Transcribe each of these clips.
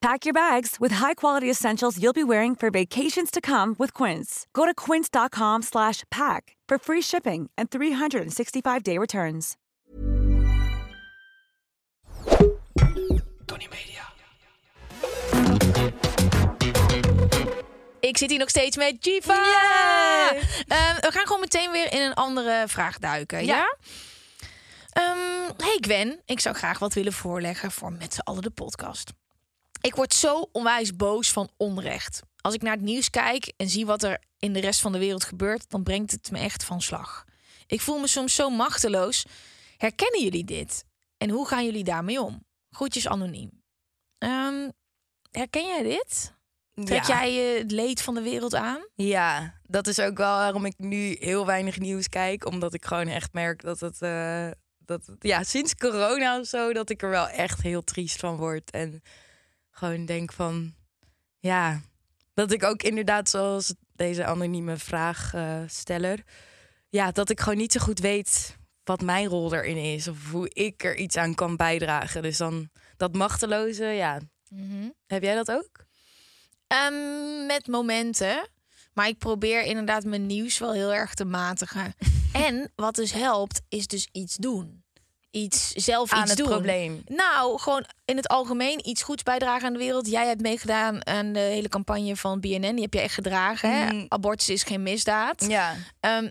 Pack your bags with high-quality essentials you'll be wearing for vacations to come with Quince. Go to quince.com slash pack for free shipping and 365-day returns. Tony Media. Ik zit hier nog steeds met Jiva. Ehm, we gaan gewoon meteen weer in een andere vraag duiken. Ja? Ehm, hey Gwen, ik zou graag wat willen voorleggen voor Met z'n allen de podcast. Ik word zo onwijs boos van onrecht. Als ik naar het nieuws kijk en zie wat er in de rest van de wereld gebeurt, dan brengt het me echt van slag. Ik voel me soms zo machteloos. Herkennen jullie dit? En hoe gaan jullie daarmee om? Groetjes anoniem. Ehm, herken jij dit? Trek Ja. jij eh, het leed van de wereld aan? Ja, dat is ook wel waarom ik nu heel weinig nieuws kijk. Omdat ik gewoon echt merk dat het, eh, dat het- ja, sinds corona of zo, dat ik er wel echt heel triest van word. En gewoon denk van, ja, dat ik ook inderdaad, zoals deze anonieme vraagsteller, ja, dat ik gewoon niet zo goed weet wat mijn rol erin is. Of hoe ik er iets aan kan bijdragen. Dus dan dat machteloze, ja. Heb jij dat ook? Ehm, met momenten. Maar ik probeer inderdaad mijn nieuws wel heel erg te matigen. en wat dus helpt, is dus iets doen. Iets zelf Aan iets het doen. probleem. Nou, gewoon in het algemeen iets goeds bijdragen aan de wereld. Jij hebt meegedaan aan de hele campagne van BNN. Die heb je echt gedragen. Hè? Mhm. Abortus is geen misdaad. Ja. Ehm,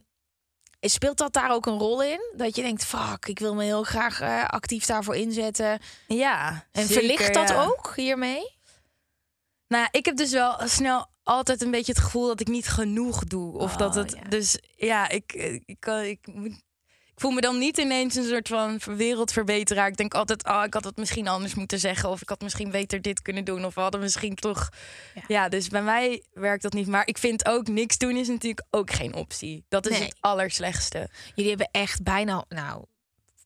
speelt dat daar ook een rol in? Dat je denkt, fuck, ik wil me heel graag eh, actief daarvoor inzetten. Ja. En zeker, verlicht dat ja. ook hiermee? Nou, ik heb dus wel snel altijd een beetje het gevoel dat ik niet genoeg doe. Of dat Oh, het. ja. Dus ja, ik, ik, kan- ik, moet- ik voel me dan niet ineens een soort van wereldverbeteraar. Ik denk altijd, oh, ik had het misschien anders moeten zeggen. Of ik had misschien beter dit kunnen doen. Of we hadden misschien toch. Ja. Ja, dus bij mij werkt dat niet. Maar ik vind ook niks doen is natuurlijk ook geen optie. Dat is Nee. het allerslechtste. Jullie hebben echt bijna, nou,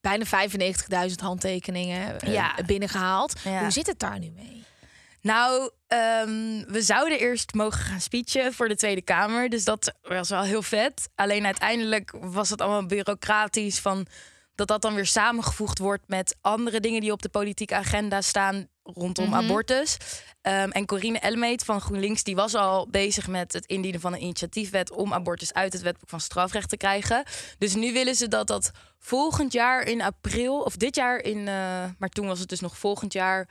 bijna 95.000 handtekeningen eh, Ja. binnengehaald. Ja. Hoe zit het daar nu mee? Nou, ehm, we zouden eerst mogen gaan speechen voor de Tweede Kamer. Dus dat was wel heel vet. Alleen uiteindelijk was het allemaal bureaucratisch van dat dat dan weer samengevoegd wordt met andere dingen die op de politieke agenda staan rondom abortus. Ehm, en Corine Elmeet van GroenLinks die was al bezig met het indienen van een initiatiefwet om abortus uit het wetboek van strafrecht te krijgen. Dus nu willen ze dat dat volgend jaar in april of dit jaar in, eh, maar toen was het dus nog volgend jaar.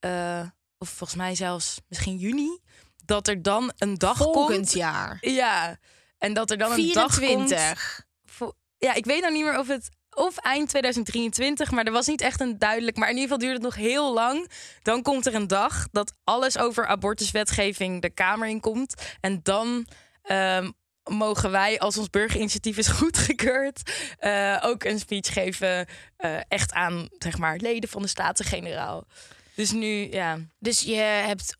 eh, of volgens mij zelfs misschien juni, dat er dan een dag Volgend komt. jaar. Ja, en dat er dan een dag komt. 24. Vo- Ja, ik weet nou niet meer of het of eind 2023, maar er was niet echt een duidelijk. Maar in ieder geval duurt het nog heel lang. Dan komt er een dag dat alles over abortuswetgeving de Kamer in komt. En dan ehm, mogen wij, als ons burgerinitiatief is goedgekeurd, eh, ook een speech geven. eh, echt aan, zeg maar, leden van de Staten-Generaal. Dus nu, ja. Dus je hebt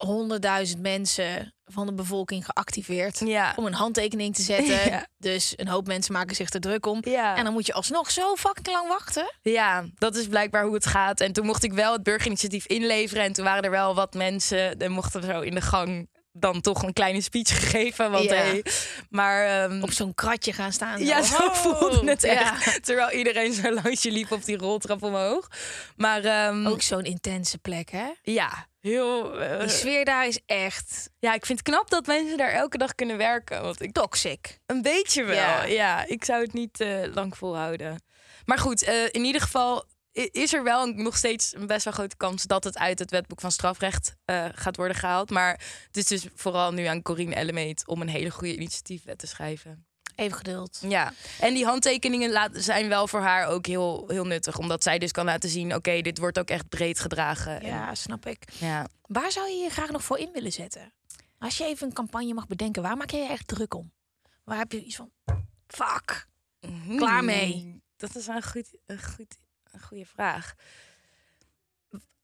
100.000 mensen van de bevolking geactiveerd Ja. om een handtekening te zetten. Ja. Dus een hoop mensen maken zich er druk om. Ja. En dan moet je alsnog zo fucking lang wachten. Ja, dat is blijkbaar hoe het gaat. En toen mocht ik wel het burgerinitiatief inleveren. En toen waren er wel wat mensen. En mochten we zo in de gang dan toch een kleine speech gegeven. Want Ja. hey, maar ehm, Op zo'n kratje gaan staan. ja, zo Oh. voelde het Ja. echt. Terwijl iedereen zo langs je liep op die roltrap omhoog. Maar ehm, Ook zo'n intense plek, hè? ja, heel. eh, Die sfeer daar is echt ja, ik vind het knap dat mensen daar elke dag kunnen werken. Want ik toxic. Een beetje wel. Ja. Ja, ik zou het niet eh, lang volhouden. Maar goed, eh, in ieder geval is er wel nog steeds een best wel grote kans dat het uit het wetboek van strafrecht eh, gaat worden gehaald. Maar het is dus vooral nu aan Corine Ellemeet om een hele goede initiatiefwet te schrijven. Even geduld. Ja, en die handtekeningen laat- zijn wel voor haar ook heel, heel nuttig. Omdat zij dus kan laten zien, oké, dit wordt ook echt breed gedragen. En- Ja, snap ik. ja. Waar zou je je graag nog voor in willen zetten? Als je even een campagne mag bedenken, waar maak jij je echt druk om? Waar heb je iets van, fuck, klaar mee? Dat is een, goed, een, goed, een goede vraag.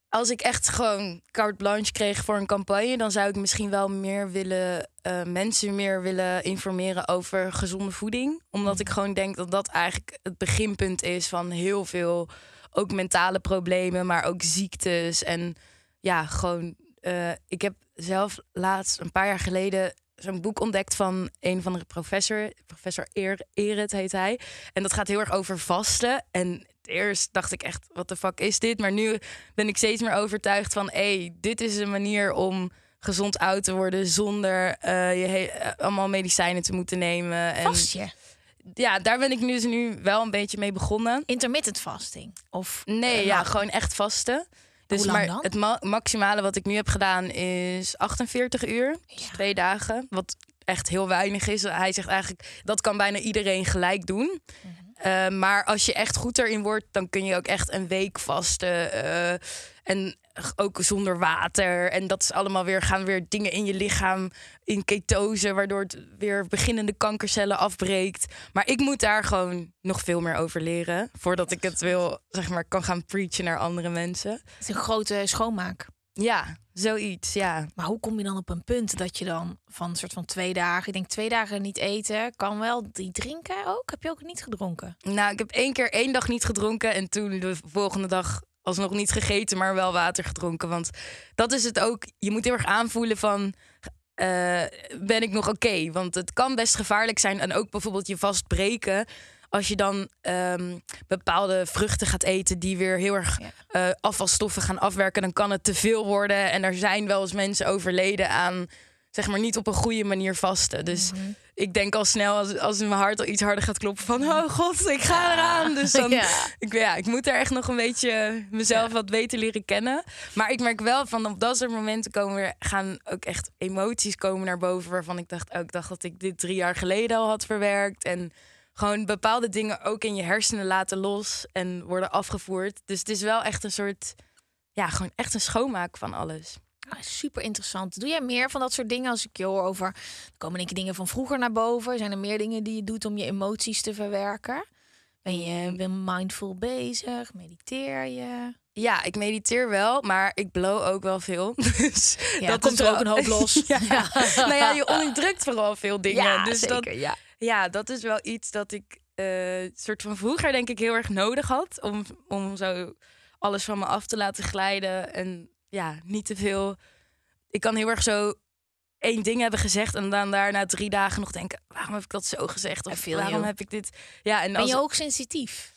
als ik echt gewoon carte blanche kreeg voor een campagne, dan zou ik misschien wel meer willen eh, mensen meer willen informeren over gezonde voeding, omdat ik gewoon denk dat dat eigenlijk het beginpunt is van heel veel, ook mentale problemen, maar ook ziektes en ja, gewoon. eh, ik heb zelf laatst een paar jaar geleden zo'n boek ontdekt van een van de professor, professor Eer, Erit heet hij, en dat gaat heel erg over vasten en eerst dacht ik echt, wat de fuck is dit? Maar nu ben ik steeds meer overtuigd van, hé, hey, dit is een manier om gezond oud te worden zonder eh, je he- eh, allemaal medicijnen te moeten nemen. En Vast je. ja, daar ben ik nu, dus nu wel een beetje mee begonnen. Intermittent fasting. Of Nee, eh, ja, lang. gewoon echt vasten. Dus Hoe maar dan? het ma- maximale wat ik nu heb gedaan is 48 uur, dus twee dagen, wat echt heel weinig is. Hij zegt eigenlijk dat kan bijna iedereen gelijk doen. Mhm. Eh, maar als je echt goed erin wordt, dan kun je ook echt een week vasten. eh, en ook zonder water. En dat is allemaal weer, gaan weer dingen in je lichaam in ketose, waardoor het weer beginnende kankercellen afbreekt. Maar ik moet daar gewoon nog veel meer over leren. Voordat ik het wil, zeg maar, kan gaan preachen naar andere mensen. Het is een grote schoonmaak. Ja, zoiets, ja. Maar hoe kom je dan op een punt dat je dan van een soort van twee dagen, ik denk twee dagen niet eten, kan wel die drinken ook? Heb je ook niet gedronken? Nou, ik heb één keer één dag niet gedronken en toen de volgende dag alsnog niet gegeten, maar wel water gedronken. Want dat is het ook. Je moet heel erg aanvoelen van. eh, ben ik nog oké? Want het kan best gevaarlijk zijn. En ook bijvoorbeeld je vastbreken. Als je dan ehm, bepaalde vruchten gaat eten die weer heel erg Ja. eh, afvalstoffen gaan afwerken, dan kan het te veel worden. En er zijn wel eens mensen overleden aan, zeg maar, niet op een goede manier vasten. Dus Mhm. ik denk al snel als, als mijn hart al iets harder gaat kloppen van, oh god, ik ga eraan. Dus dan, Ja. ik, ja, ik moet daar echt nog een beetje mezelf wat beter leren kennen. Maar ik merk wel van op dat soort momenten komen weer, gaan ook echt emoties komen naar boven. Waarvan ik dacht, oh, ik dacht dat ik dit drie jaar geleden al had verwerkt. En gewoon bepaalde dingen ook in je hersenen laten los en worden afgevoerd. Dus het is wel echt een soort, ja, gewoon echt een schoonmaak van alles. Ah, super interessant. Doe jij meer van dat soort dingen als ik je hoor over... Er komen denk ik dingen van vroeger naar boven. Zijn er meer dingen die je doet om je emoties te verwerken? Ben je ben mindful bezig? Mediteer je? Ja, ik mediteer wel, maar ik blow ook wel veel. Dus Ja, dat komt er wel- ook een hoop los. ja. nou ja, je onderdrukt vooral veel dingen. dus dat, ja. Ja, dat is wel iets dat ik eh soort van vroeger denk ik heel erg nodig had. Om, om zo alles van me af te laten glijden. En ja, niet te veel. Ik kan heel erg zo één ding hebben gezegd en dan daarna drie dagen nog denken: waarom heb ik dat zo gezegd? Of feel waarom heb ik dit? Ja, en Ben als, je ook sensitief?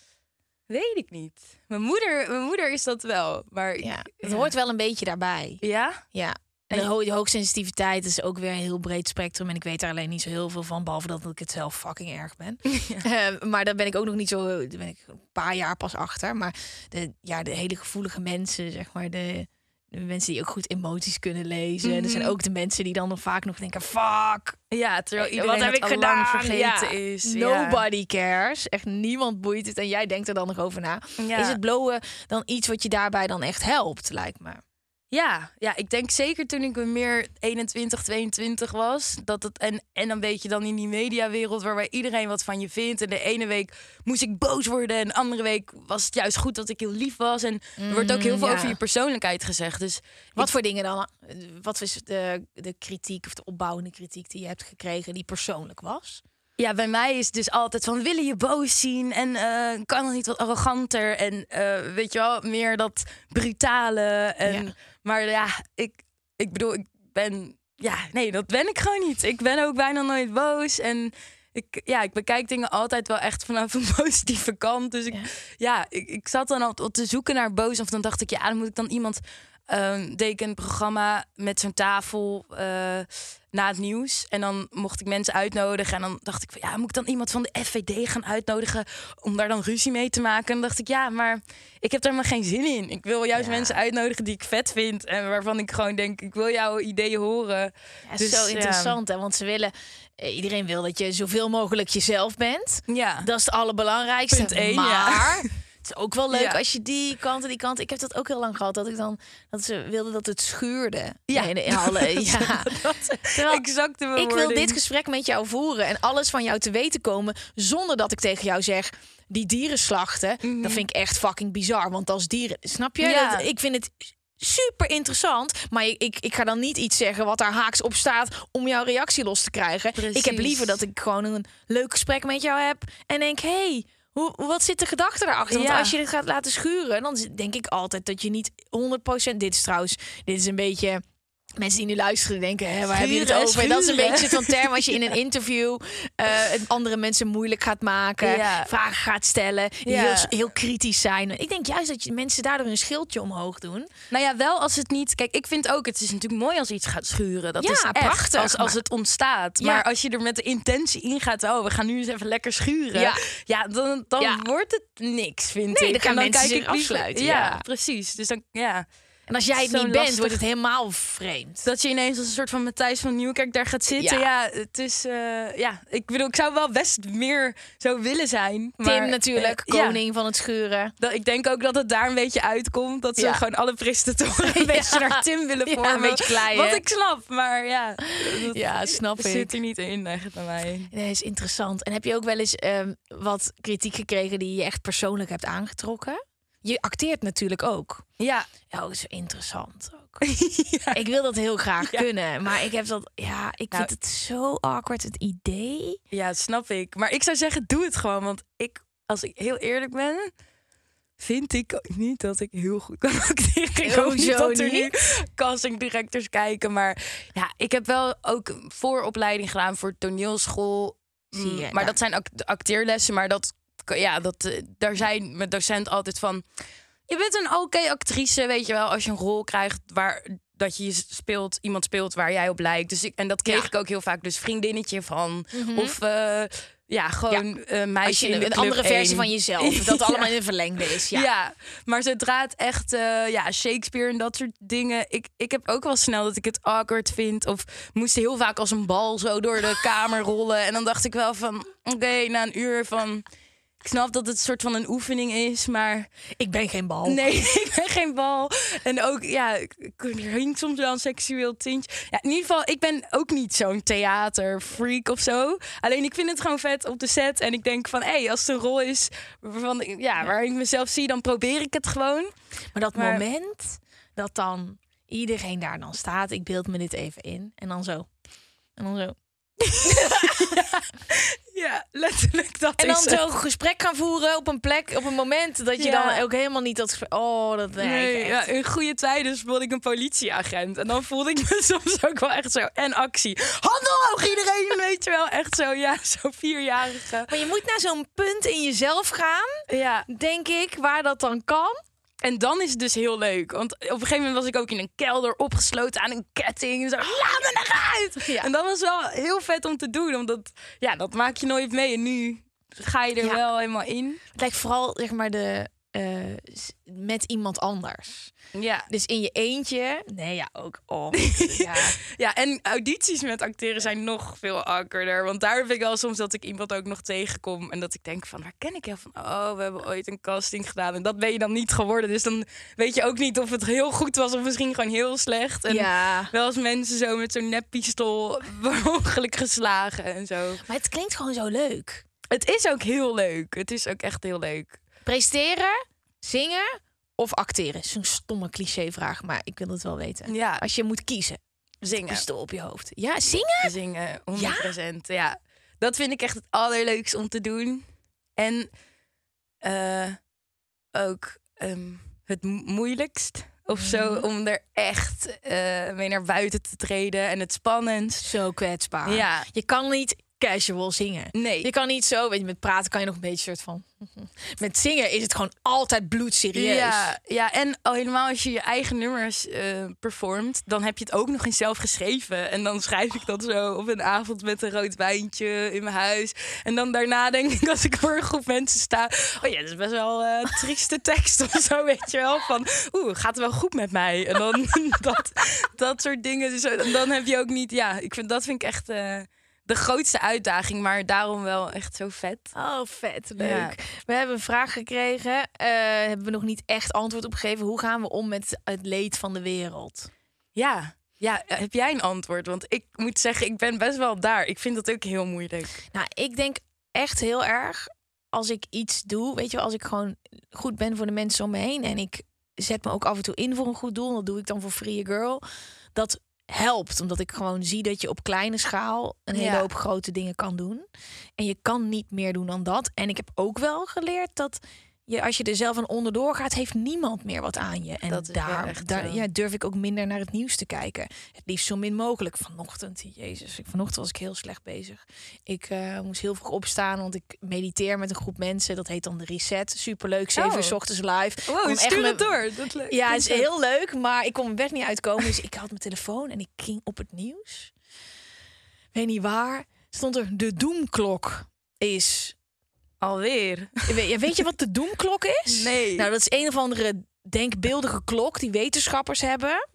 weet ik niet. Mijn moeder, mijn moeder is dat wel. Maar ik- Ja, het ja. hoort wel een beetje daarbij. Ja? Ja. En ho- hoogsensitiviteit is ook weer een heel breed spectrum. En ik weet daar alleen niet zo heel veel van. Behalve dat ik het zelf fucking erg ben. Eh, maar daar ben ik ook nog niet zo... Daar ben ik een paar jaar pas achter. Maar de, ja, de hele gevoelige mensen, zeg maar... De, de mensen die ook goed emoties kunnen lezen. Er zijn Mhm. ook de mensen die dan nog vaak nog denken... Fuck, Ja, terwijl Eh, iedereen wat heb ik gedaan? vergeten Ja, is. Ja. Nobody cares. Echt niemand boeit het. En jij denkt er dan nog over na. Is het blowen dan iets wat je daarbij dan echt helpt, lijkt me? Ja, ja, ik denk zeker toen ik meer 21, 22 was. Dat het, en, en dan weet je dan in die mediawereld waarbij iedereen wat van je vindt. En de ene week moest ik boos worden. En de andere week was het juist goed dat ik heel lief was. En er wordt ook heel veel ja. over je persoonlijkheid gezegd. Dus Wat voor dingen dan? Wat was de, de kritiek of de opbouwende kritiek die je hebt gekregen die persoonlijk was? ja, bij mij is het dus altijd van willen je boos zien. En eh, kan het niet wat arroganter. En eh, weet je wel, meer dat brutale. En, Ja. Maar ja, ik, ik bedoel, ik ben... Ja, nee, dat ben ik gewoon niet. Ik ben ook bijna nooit boos. En ik, ja, ik bekijk dingen altijd wel echt vanaf een positieve kant. Dus ik, Ja. ja, ik, ik zat dan al te zoeken naar boos. Of dan dacht ik, ja, dan moet ik dan iemand... ehm deed ik een programma met zo'n tafel eh, na het nieuws. En dan mocht ik mensen uitnodigen. En dan dacht ik, van, ja, moet ik dan iemand van de FVD gaan uitnodigen... om daar dan ruzie mee te maken? En dan dacht ik, ja, maar ik heb daar maar geen zin in. Ik wil juist Ja. mensen uitnodigen die ik vet vind... en waarvan ik gewoon denk, ik wil jouw ideeën horen. Ja, Dus, zo ja. interessant, hè? Want ze willen, eh, iedereen wil dat je zoveel mogelijk jezelf bent. Ja, Dat is het allerbelangrijkste. Punt één, ja. het is ook wel leuk Ja. als je die kant en die kant. Ik heb dat ook heel lang gehad dat ik dan dat ze wilden dat het schuurde. Ja. in, in alle, ja. Terwijl exacte ik wil dit gesprek met jou voeren en alles van jou te weten komen zonder dat ik tegen jou zeg die dieren slachten. Dat vind ik echt fucking bizar, want als dieren, snap je? Ja. Dat- ik vind het super interessant. Maar ik, ik, ik ga dan niet iets zeggen wat daar haaks op staat om jouw reactie los te krijgen. Ik heb Precies. liever dat ik gewoon een leuk gesprek met jou heb en denk, hey, hoe, wat zit de gedachte daarachter? Want Ja. als je dit gaat laten schuren, dan denk ik altijd dat je niet 100%. Dit is trouwens, dit is een beetje. Mensen die nu luisteren denken, hè, waar heb je het Schuren, over? Dat is een beetje zo'n term als je in een interview eh, andere mensen moeilijk gaat maken, Ja. vragen gaat stellen, die Ja. heel, heel kritisch zijn. Ik denk juist dat je mensen daardoor een schildje omhoog doen. Nou ja, wel als het niet. Kijk, ik vind ook, het is natuurlijk mooi als iets gaat schuren. Dat Ja, is echt, prachtig, Als, als het ontstaat. Ja. Maar als je er met de intentie in gaat, oh, we gaan nu eens even lekker schuren. Ja. Ja, dan, dan Ja. wordt het niks, vind Nee, ik. dan gaan En mensen zich liever- afsluiten, Ja, ja. precies. Dus dan, ja. En als jij het niet bent, wordt het helemaal vreemd. Dat je ineens als een soort van Matthijs van Nieuwkerk daar gaat zitten. Ja. Ja, het is. eh, ja, ik bedoel, ik zou wel best meer zo willen zijn. Maar, Tim natuurlijk, eh, ja. koning van het schuren. Dat, ik denk ook dat het daar een beetje uitkomt. Dat ze Ja. gewoon alle presentatoren een beetje naar Tim willen Ja, vormen. een beetje kleien. Wat ik snap, maar ja. Dat Ja, snap ik. zit er niet in, echt bij mij. Nee, is interessant. En heb je ook wel eens ehm, wat kritiek gekregen die je echt persoonlijk hebt aangetrokken? Je acteert natuurlijk ook. Ja, Ja, dat is interessant ook. Ik wil dat heel graag kunnen, maar ik heb dat, ja, ik Nou- vind het zo awkward het idee. ja, snap ik. Maar ik zou zeggen, doe het gewoon. Want ik, als ik heel eerlijk ben, vind ik niet dat ik heel goed kan acteren. Ik hoop niet dat er nu niet? casting directors kijken. Maar ja, ik heb wel ook vooropleiding gedaan voor toneelschool. Zie je, Mm, maar nou. dat zijn acteerlessen. Maar dat, ja, dat, eh, daar zijn mijn docent altijd van... Je bent een oké actrice, weet je wel, als je een rol krijgt waar dat je speelt, iemand speelt waar jij op lijkt. Dus ik, en dat kreeg Ja. Mhm. ik ook heel vaak, dus vriendinnetje van. Of eh, ja, gewoon eh meisje in een, de een club andere versie van jezelf, dat Ja. allemaal in een verlengde is. Ja. Ja. maar zodra het echt, ja, Shakespeare en dat soort dingen. Ik, ik heb ook wel snel dat ik het awkward vind. Of moest heel vaak als een bal zo door de kamer rollen. En dan dacht ik wel van, oké, na een uur van... Ik snap dat het een soort van een oefening is, maar Ik ben geen bal. nee, ik ben geen bal. En ook, ja, ik- er soms wel een seksueel tintje. Ja, in ieder geval, ik ben ook niet zo'n theaterfreak of zo. Alleen ik vind het gewoon vet op de set. En ik denk van, hé, hey, als het een rol is waarvan, ja, waar ik mezelf zie, dan probeer ik het gewoon. Maar dat Maar- moment dat dan iedereen daar dan staat, ik beeld me dit even in. En dan zo. En dan zo. Ja, letterlijk dat En dan is zo'n gesprek gaan voeren op een plek, op een moment dat je Ja. dan ook helemaal niet dat gesprek. Oh, dat nee, ja, in goede tijden speelde ik een politieagent. En dan voelde ik me soms ook wel echt zo. En actie. Handen omhoog iedereen, weet je wel. Echt zo, ja, zo vierjarige. Maar je moet naar zo'n punt in jezelf gaan, Ja, denk ik, waar dat dan kan. En dan is het dus heel leuk. Want op een gegeven moment was ik ook in een kelder opgesloten aan een ketting. En zo, laat me eruit! Ja. En dat was wel heel vet om te doen. Omdat, ja, dat maak je nooit mee. En nu ga je er Ja. wel helemaal in. Het lijkt vooral, zeg maar, de, eh, met iemand anders. Ja. Dus in je eentje. Nee, ja, ook. Oh, ja. ja, en audities met acteren zijn nog veel awkwarder. Want daar heb ik wel soms dat ik iemand ook nog tegenkom. En dat ik denk van, waar ken ik jou van? Oh, we hebben ooit een casting gedaan. En dat ben je dan niet geworden. Dus dan weet je ook niet of het heel goed was of misschien gewoon heel slecht. En ja. Wel als mensen zo met zo'n neppistool per ongeluk geslagen en zo. Maar het klinkt gewoon zo leuk. Het is ook heel leuk. Het is ook echt heel leuk. Presteren, zingen of acteren? Zo'n stomme clichévraag, maar ik wil het wel weten. Ja, Als je moet kiezen, zingen. pistool op je hoofd. Ja, zingen? Zingen, 100%. Ja? Dat vind ik echt het allerleukste om te doen. En eh, ook ehm, het mo- moeilijkst of zo Mhm. om er echt eh, mee naar buiten te treden en het spannendst. Zo kwetsbaar. Ja. Je kan niet casual zingen. Nee. Je kan niet zo, weet je, met praten kan je nog een beetje soort van. Met zingen is het gewoon altijd bloedserieus. Ja, ja, en al helemaal als je je eigen nummers eh, performt, dan heb je het ook nog eens zelf geschreven. En dan schrijf ik dat zo op een avond met een rood wijntje in mijn huis. En dan daarna denk ik, als ik voor een groep mensen sta, oh ja, dat is best wel een trieste tekst of zo, weet je wel. Van, oeh, gaat het wel goed met mij? En dan dat, dat soort dingen. Dus eh, dan heb je ook niet, ja, ik vind, dat vind ik echt eh, de grootste uitdaging, maar daarom wel echt zo vet. Oh, vet. Leuk. Ja. We hebben een vraag gekregen. eh, hebben we nog niet echt antwoord op gegeven. Hoe gaan we om met het leed van de wereld? Ja. Ja, heb jij een antwoord? Want ik moet zeggen, ik ben best wel daar. Ik vind dat ook heel moeilijk. Nou, ik denk echt heel erg als ik iets doe, weet je wel, als ik gewoon goed ben voor de mensen om me heen en ik zet me ook af en toe in voor een goed doel. Dat doe ik dan voor Free Girl. Dat helpt, omdat ik gewoon zie dat je op kleine schaal een hele Ja. hoop grote dingen kan doen. En je kan niet meer doen dan dat. En ik heb ook wel geleerd dat je, als je er zelf aan onderdoor gaat, heeft niemand meer wat aan je. En daar, echt daar zo. ja, durf ik ook minder naar het nieuws te kijken. Het liefst zo min mogelijk. Vanochtend, jezus, ik, vanochtend was ik heel slecht bezig. Ik eh, moest heel vroeg opstaan, want ik mediteer met een groep mensen. Dat heet dan de Reset. Superleuk, 7 Oh. uur 's ochtends live. Wow, stuur het door. Dat le- Ja, het is heel leuk, maar ik kon mijn bed niet uitkomen. Dus ik had mijn telefoon en ik ging op het nieuws. Weet niet waar. Stond er de doemklok is. Alweer. Weet, weet je wat de doemklok is? Nee. Nou, dat is een of andere denkbeeldige klok die wetenschappers hebben.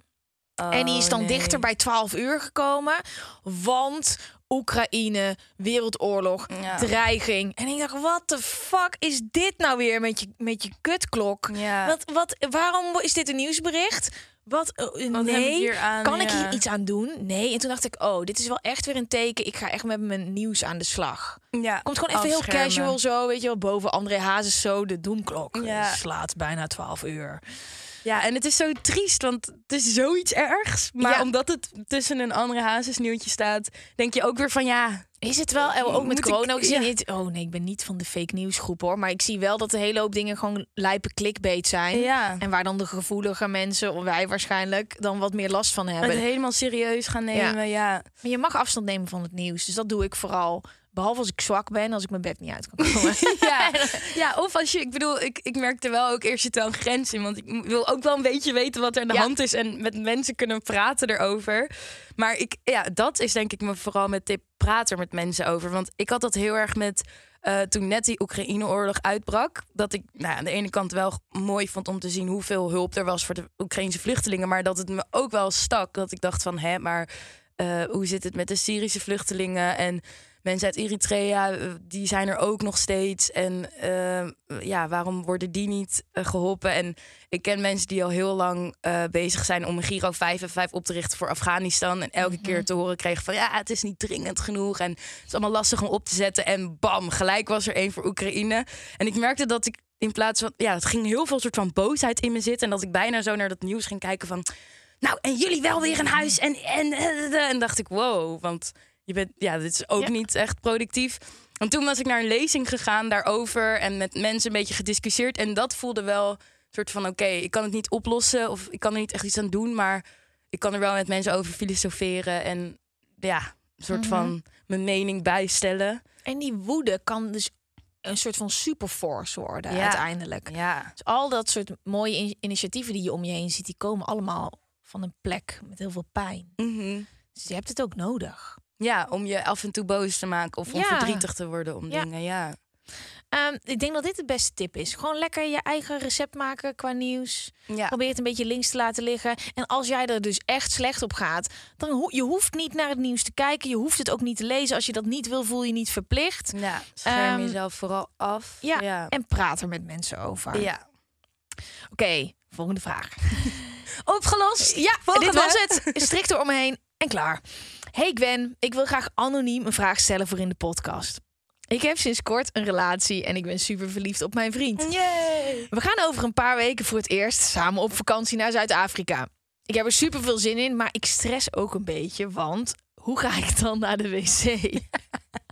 en die is dan Oh, nee. dichter bij 12 uur gekomen. Want Oekraïne, wereldoorlog, Ja. dreiging. En ik dacht, wat de fuck is dit nou weer met je, met je kutklok? Ja. Wat, wat, waarom is dit een nieuwsbericht? Wat? eh, Wat nee. aan? kan ik hier iets aan doen? Nee. En toen dacht ik, oh, dit is wel echt weer een teken. Ik ga echt met mijn nieuws aan de slag. Ja. Komt gewoon even heel casual zo, weet je wel. Boven André Hazes zo, de doemklok Ja. slaat bijna 12 uur. Ja, en het is zo triest, want het is zoiets ergs. Maar Ja. omdat het tussen een andere hazesnieuwtje staat, denk je ook weer van ja. Is het wel, eh, ook met ik- corona, ik, zie ja. niet, oh nee, ik ben niet van de fake nieuws groep hoor, maar ik zie wel dat een hele hoop dingen gewoon lijpe clickbait zijn. Ja. En waar dan de gevoelige mensen, of wij waarschijnlijk, dan wat meer last van Het hebben. helemaal serieus gaan nemen, ja. Maar je mag afstand nemen van het nieuws, dus dat doe ik vooral. Behalve als ik zwak ben, als ik mijn bed niet uit kan komen. Ja. ja, of als je, ik bedoel, ik, ik merkte wel ook eerst zit wel een grens in. Want ik wil ook wel een beetje weten wat er aan de Ja. hand is en met mensen kunnen praten erover. Maar ik, ja, dat is denk ik me vooral met tip praat er met mensen over. Want ik had dat heel erg met eh, toen net die Oekraïne-oorlog uitbrak. Dat ik nou, aan de ene kant wel mooi vond om te zien hoeveel hulp er was voor de Oekraïnse vluchtelingen. Maar dat het me ook wel stak. Dat ik dacht van, hè, maar eh, hoe zit het met de Syrische vluchtelingen en mensen uit Eritrea, eh, die zijn er ook nog steeds. En eh, ja, waarom worden die niet eh, geholpen? En ik ken mensen die al heel lang eh, bezig zijn om een Giro 5 en 5 op te richten voor Afghanistan. En elke keer te horen kregen van ja, het is niet dringend genoeg. En het is allemaal lastig om op te zetten. En bam, gelijk was er één voor Oekraïne. En ik merkte dat ik in plaats van, ja, het ging heel veel soort van boosheid in me zitten. En dat ik bijna zo naar dat nieuws ging kijken van. Nou, en jullie wel weer een huis. En, en, en, en dacht ik, wow, want je bent, ja, dit is ook Ja. niet echt productief. En toen was ik naar een lezing gegaan daarover en met mensen een beetje gediscussieerd. En dat voelde wel een soort van, oké, ik kan het niet oplossen of ik kan er niet echt iets aan doen, maar ik kan er wel met mensen over filosoferen en ja, een soort van mijn mening bijstellen. En die woede kan dus een soort van superforce worden Ja. uiteindelijk. Ja, Dus al dat soort mooie in- initiatieven die je om je heen ziet, die komen allemaal van een plek met heel veel pijn. Mhm. Dus je hebt het ook nodig. Ja, om je af en toe boos te maken of om Ja. verdrietig te worden om Ja. dingen. Ja. Ehm, ik denk dat dit de beste tip is. Gewoon lekker je eigen recept maken qua nieuws. Ja. Probeer het een beetje links te laten liggen. En als jij er dus echt slecht op gaat, dan ho je hoeft niet naar het nieuws te kijken. Je hoeft het ook niet te lezen. Als je dat niet wil, voel je niet verplicht. ja, scherm Ehm, jezelf vooral af. Ja, ja. en praat er met mensen over. ja. Oké, volgende vraag. Opgelost. Ja, Volgende. dit was het. Strikt er omheen en klaar. Hey Gwen, ik wil graag anoniem een vraag stellen voor in de podcast. Ik heb sinds kort een relatie en ik ben super verliefd op mijn vriend. Yay. We gaan over een paar weken voor het eerst samen op vakantie naar Zuid-Afrika. Ik heb er super veel zin in, maar ik stress ook een beetje, want hoe ga ik dan naar de wc?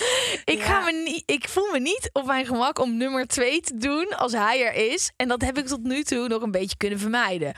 ik, ga Ja. me niet, ik voel me niet op mijn gemak om nummer twee te doen als hij er is. En dat heb ik tot nu toe nog een beetje kunnen vermijden.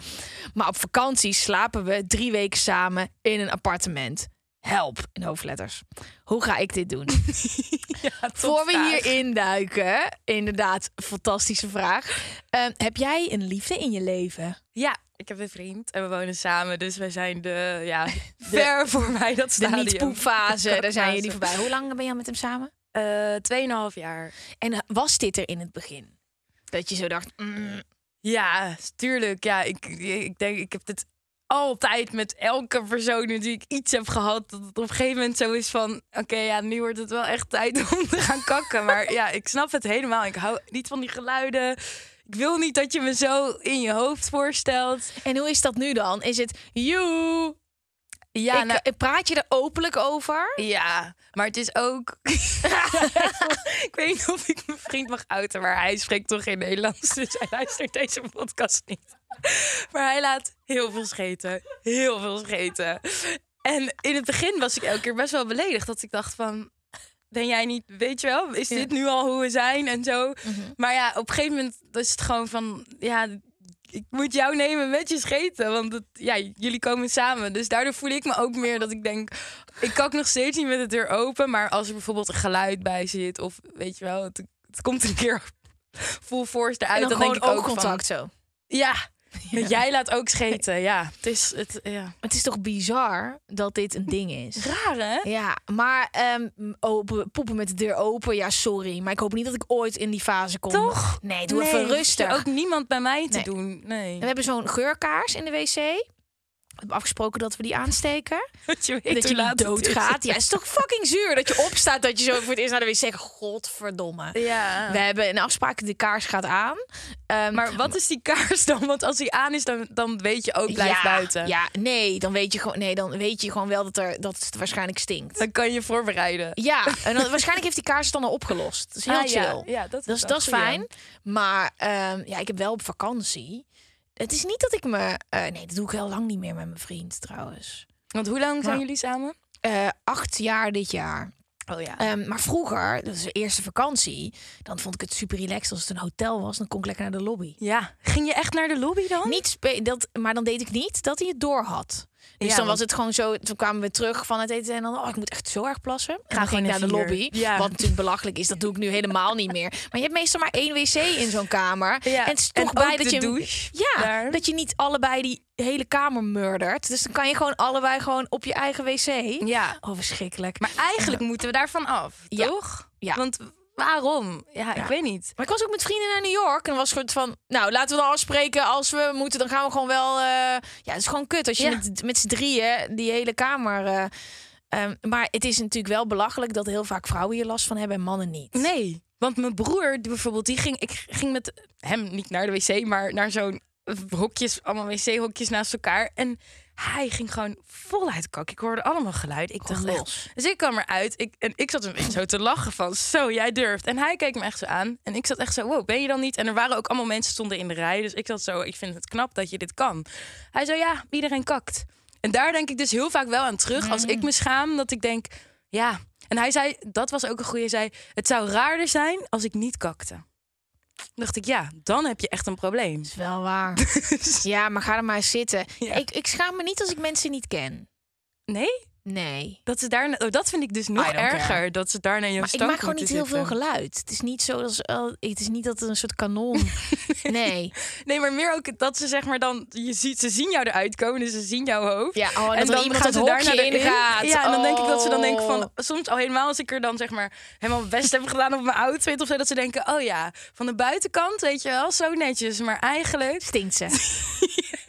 Maar op vakantie slapen we drie weken samen in een appartement. Help in hoofdletters. Hoe ga ik dit doen? Voor we hierin duiken, inderdaad, fantastische vraag. Ehm, heb jij een liefde in je leven? Ja, ik heb een vriend en we wonen samen, dus wij zijn de, ja, ver voor mij dat De stadium. niet-poepfase, daar zijn jullie voorbij. Hoe lang ben je al met hem samen? Eh, Tweeënhalf jaar. En was dit er in het begin? Dat je zo dacht, mm, Ja, tuurlijk. Ja, ik, ik denk, ik heb dit altijd met elke persoon die ik iets heb gehad. Dat het op een gegeven moment zo is van: oké, ja, nu wordt het wel echt tijd om te gaan kakken. Maar ja, ik snap het helemaal. Ik hou niet van die geluiden. Ik wil niet dat je me zo in je hoofd voorstelt. En hoe is dat nu dan? Is het you? Ja, ik, nou- eh, praat je er openlijk over? Ja, maar het is ook. ik weet niet of ik mijn vriend mag outen, maar hij spreekt toch geen Nederlands. Dus hij luistert deze podcast niet. Maar hij laat heel veel scheten. Heel veel scheten. En in het begin was ik elke keer best wel beledigd. Dat ik dacht van. Ben jij niet, weet je wel, is dit nu al hoe we zijn en zo? Maar ja, op een gegeven moment is het gewoon van, ja, ik moet jou nemen met je scheten. Want het, ja, jullie komen samen. Dus daardoor voel ik me ook meer dat ik denk... Ik kan nog steeds niet met de deur open. Maar als er bijvoorbeeld een geluid bij zit... Of weet je wel, het, het komt een keer full force eruit. En dan, denk ik ook van... zo. Ja, jij laat ook scheten. Ja, het is... Het, ja. Het is toch bizar dat dit een ding is? Raar, hè? Ja, maar ehm, open, poepen met de deur open, ja, sorry. Maar ik hoop niet dat ik ooit in die fase kom. Toch? Nee, doe Nee, even rustig. er ook niemand bij mij te Nee. doen. Nee. En we hebben zo'n geurkaars in de wc. We hebben afgesproken dat we die aansteken. Dat je weet dat je doodgaat. Ja, het is toch fucking zuur dat je opstaat dat je zo voor het eerst naar de wc zegt. Godverdomme. Ja. We hebben een afspraak, de kaars gaat aan. Ehm, Maar wat is die kaars dan? Want als die aan is, dan, dan weet je ook, blijf ja, buiten. Ja, nee, dan weet je gewoon, nee, dan weet je gewoon wel dat, er, dat het waarschijnlijk stinkt. Dan kan je voorbereiden. Ja, en dan, waarschijnlijk heeft die kaars het dan al opgelost. Dat is heel Ah, ja. chill. Ja, dat is dat is, dat is ja. fijn. Maar ehm, ja, ik heb wel op vakantie. Het is niet dat ik me. eh, nee, dat doe ik heel lang niet meer met mijn vriend trouwens. Want hoe lang zijn jullie samen? Eh, acht jaar dit jaar. Oh ja. Ehm, maar vroeger, dat is de eerste vakantie, dan vond ik het super relaxed als het een hotel was. Dan kon ik lekker naar de lobby. ja. Ging je echt naar de lobby dan? Niet spe- dat, maar dan deed ik niet dat hij het door had. Dus Ja, dan was het gewoon zo. Toen kwamen we terug van het eten en dan, oh, ik moet echt zo erg plassen. En Ga dan ging ik naar de lobby. Ja. Wat natuurlijk belachelijk is, dat doe ik nu helemaal niet meer. Maar je hebt meestal maar één wc in zo'n kamer. Ja. En het is En toch bij dat je douche ja, daar. dat je niet allebei die hele kamer murdert. Dus dan kan je gewoon allebei gewoon op je eigen wc. Ja. Oh, verschrikkelijk. Maar eigenlijk moeten we daarvan af, toch? Ja. Want waarom? Ja, Ja. ik weet niet. Maar ik was ook met vrienden naar New York. En was het van, nou, laten we dan afspreken. Als we moeten, dan gaan we gewoon wel... eh, ja, het is gewoon kut als je Ja. met, met z'n drieën die hele kamer... eh, ehm, maar het is natuurlijk wel belachelijk dat heel vaak vrouwen hier last van hebben en mannen niet. Nee. Want mijn broer bijvoorbeeld, die ging, ik ging met hem niet naar de wc, maar naar zo'n hokjes, allemaal wc-hokjes naast elkaar. En hij ging gewoon voluit kak. Ik hoorde allemaal geluid. Ik dacht Gewoon echt. Dus ik kwam eruit ik, en ik zat een beetje zo te lachen van, zo, jij durft. En hij keek me echt zo aan. En ik zat echt zo, wow, ben je dan niet? En er waren ook allemaal mensen stonden in de rij. Dus ik zat zo, ik vind het knap dat je dit kan. Hij zei, ja, iedereen kakt. En daar denk ik dus heel vaak wel aan terug. Als ik me schaam, dat ik denk, ja. En hij zei, dat was ook een goede, zei, het zou raarder zijn als ik niet kakte. Dacht ik, ja, dan heb je echt een probleem. is wel waar. ja, maar ga er maar eens zitten. Ja. Ik, ik schaam me niet als ik mensen niet ken. Nee? Nee. Dat, ze daar, oh, dat vind ik dus nog erger. care. Dat ze daar naar je Maar ik maak gewoon niet heel veel geluid. Het is niet zo dat ze- het is niet dat het een soort kanon. nee. Nee, maar meer ook dat ze zeg maar dan... Je ziet, ze zien jou eruit komen, dus ze zien jouw hoofd. Ja, oh, en, er iemand het hokje erin. in gaat. Ja, en dan denk ik dat ze dan denken Oh. van... Soms al helemaal als ik er dan zeg maar helemaal best heb gedaan op mijn outfit of zo. Dat ze denken, oh ja, van de buitenkant weet je wel, zo netjes. Maar eigenlijk, Stinkt ze.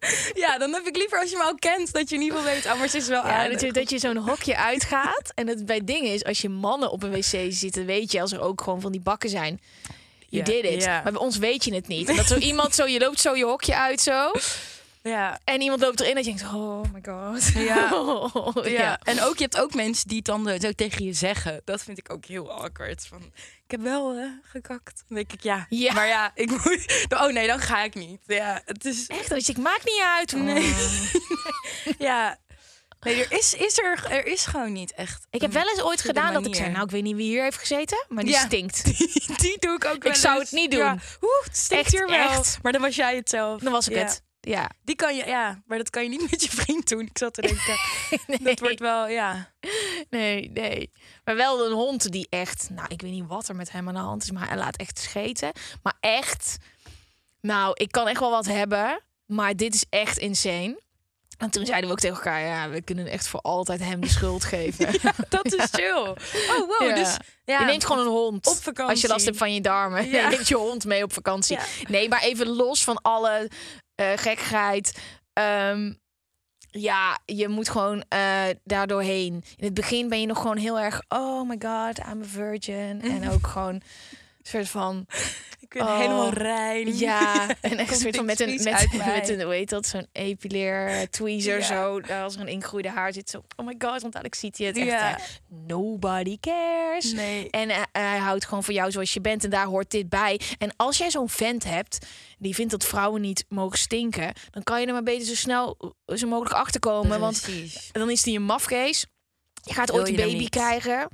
ja, dan heb ik liever als je me al kent, dat je in ieder geval weet, oh, maar ze is wel Ja, dat je, dat je zo'n hokje uitgaat. En het bij dingen is, als je mannen op een wc zitten, weet je, als er ook gewoon van die bakken zijn. You Ja, did it. ja. Maar bij ons weet je het niet. En dat zo iemand zo, je loopt zo je hokje uit zo. Ja, En iemand loopt erin en je denkt, oh my god. Ja. Oh, ja. En ook, je hebt ook mensen die het dan eh, zo tegen je zeggen. Dat vind ik ook heel awkward. Van, ik heb wel eh, gekakt. Dan denk ik, ja. Ja. Maar ja, ik moet... Oh nee, dan ga ik niet. Ja, het is... Echt, dat je, ik maak niet uit. Nee. Oh. Ja. Nee, er is, is er, er is gewoon niet echt. Ik heb wel eens ooit gedaan dat ik zei, nou ik weet niet wie hier heeft gezeten, maar die Ja. stinkt. Die, die doe ik ook wel Ik zou het niet doen. Ja. Oeh, het stinkt Echt, hier wel. echt. Maar dan was jij het zelf. Dan was ik het. Ja. Die kan je, ja. Maar dat kan je niet met je vriend doen. Ik zat te denken, dat wordt wel, ja. Nee, nee. Maar wel een hond die echt... Nou, ik weet niet wat er met hem aan de hand is, maar hij laat echt scheten. Maar echt... Nou, ik kan echt wel wat hebben, maar dit is echt insane. En toen zeiden we ook tegen elkaar, ja, we kunnen echt voor altijd hem de schuld geven. Dat is chill. Oh, wow. Ja. Dus, ja. Je neemt gewoon een hond. Op vakantie. Als je last hebt van je darmen. Je neemt je hond mee op vakantie. Nee, maar even los van alle eh gekkigheid. Ehm, ja, je moet gewoon eh daar doorheen. In het begin ben je nog gewoon heel erg... Oh my god, I'm a virgin. En ook gewoon soort van... Ik ben Oh. helemaal rein. Ja, en echt soort van met een, met, met een, hoe heet dat, zo'n epileer tweezer Ja. zo. Als er een ingegroeide haar zit, zo, oh my god, want dadelijk ziet hij het echt. Ja. hè. Nobody cares. Nee. En eh, hij houdt gewoon van jou zoals je bent en daar hoort dit bij. En als jij zo'n vent hebt die vindt dat vrouwen niet mogen stinken, dan kan je er maar beter zo snel eh, zo mogelijk achterkomen. Want Precies. dan is hij een mafkees. Je gaat ooit een je baby krijgen.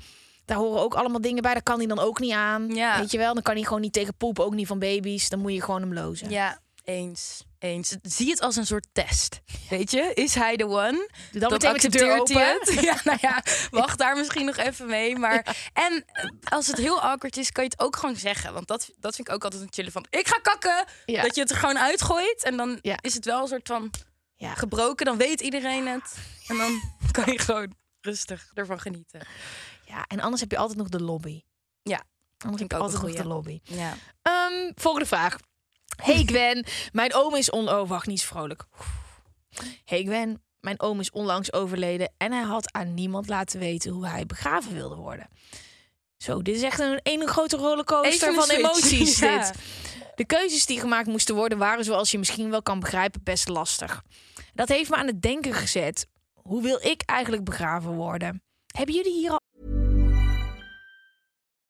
Daar horen ook allemaal dingen bij. Daar kan hij dan ook niet aan. Ja. Weet je wel? Dan kan hij gewoon niet tegen poepen. Ook niet van baby's. Dan moet je gewoon hem lozen. Ja, eens. Eens. Zie het als een soort test. Weet je, is hij de one? Doe dan meteen met de hij het. Ja, nou ja, wacht daar misschien nog even mee. Maar, En eh, als het heel awkward is, kan je het ook gewoon zeggen. Want dat, dat vind ik ook altijd een chillen van... Ik ga kakken! Ja. Dat je het er gewoon uitgooit. En dan Ja. is het wel een soort van gebroken. Dan weet iedereen het. En dan kan je gewoon rustig ervan genieten. Ja, en anders heb je altijd nog de lobby. Ja, Anders heb je ik ook altijd nog de lobby. Ja. Ehm, volgende vraag. Hey Gwen, mijn oom is on... Oh, wacht, niet zo vrolijk. Hey Gwen, mijn oom is onlangs overleden... en hij had aan niemand laten weten hoe hij begraven wilde worden. Zo, dit is echt een ene grote rollercoaster van switch. emoties. Ja. Dit. De keuzes die gemaakt moesten worden waren, zoals je misschien wel kan begrijpen, best lastig. Dat heeft me aan het denken gezet. Hoe wil ik eigenlijk begraven worden? Hebben jullie hier al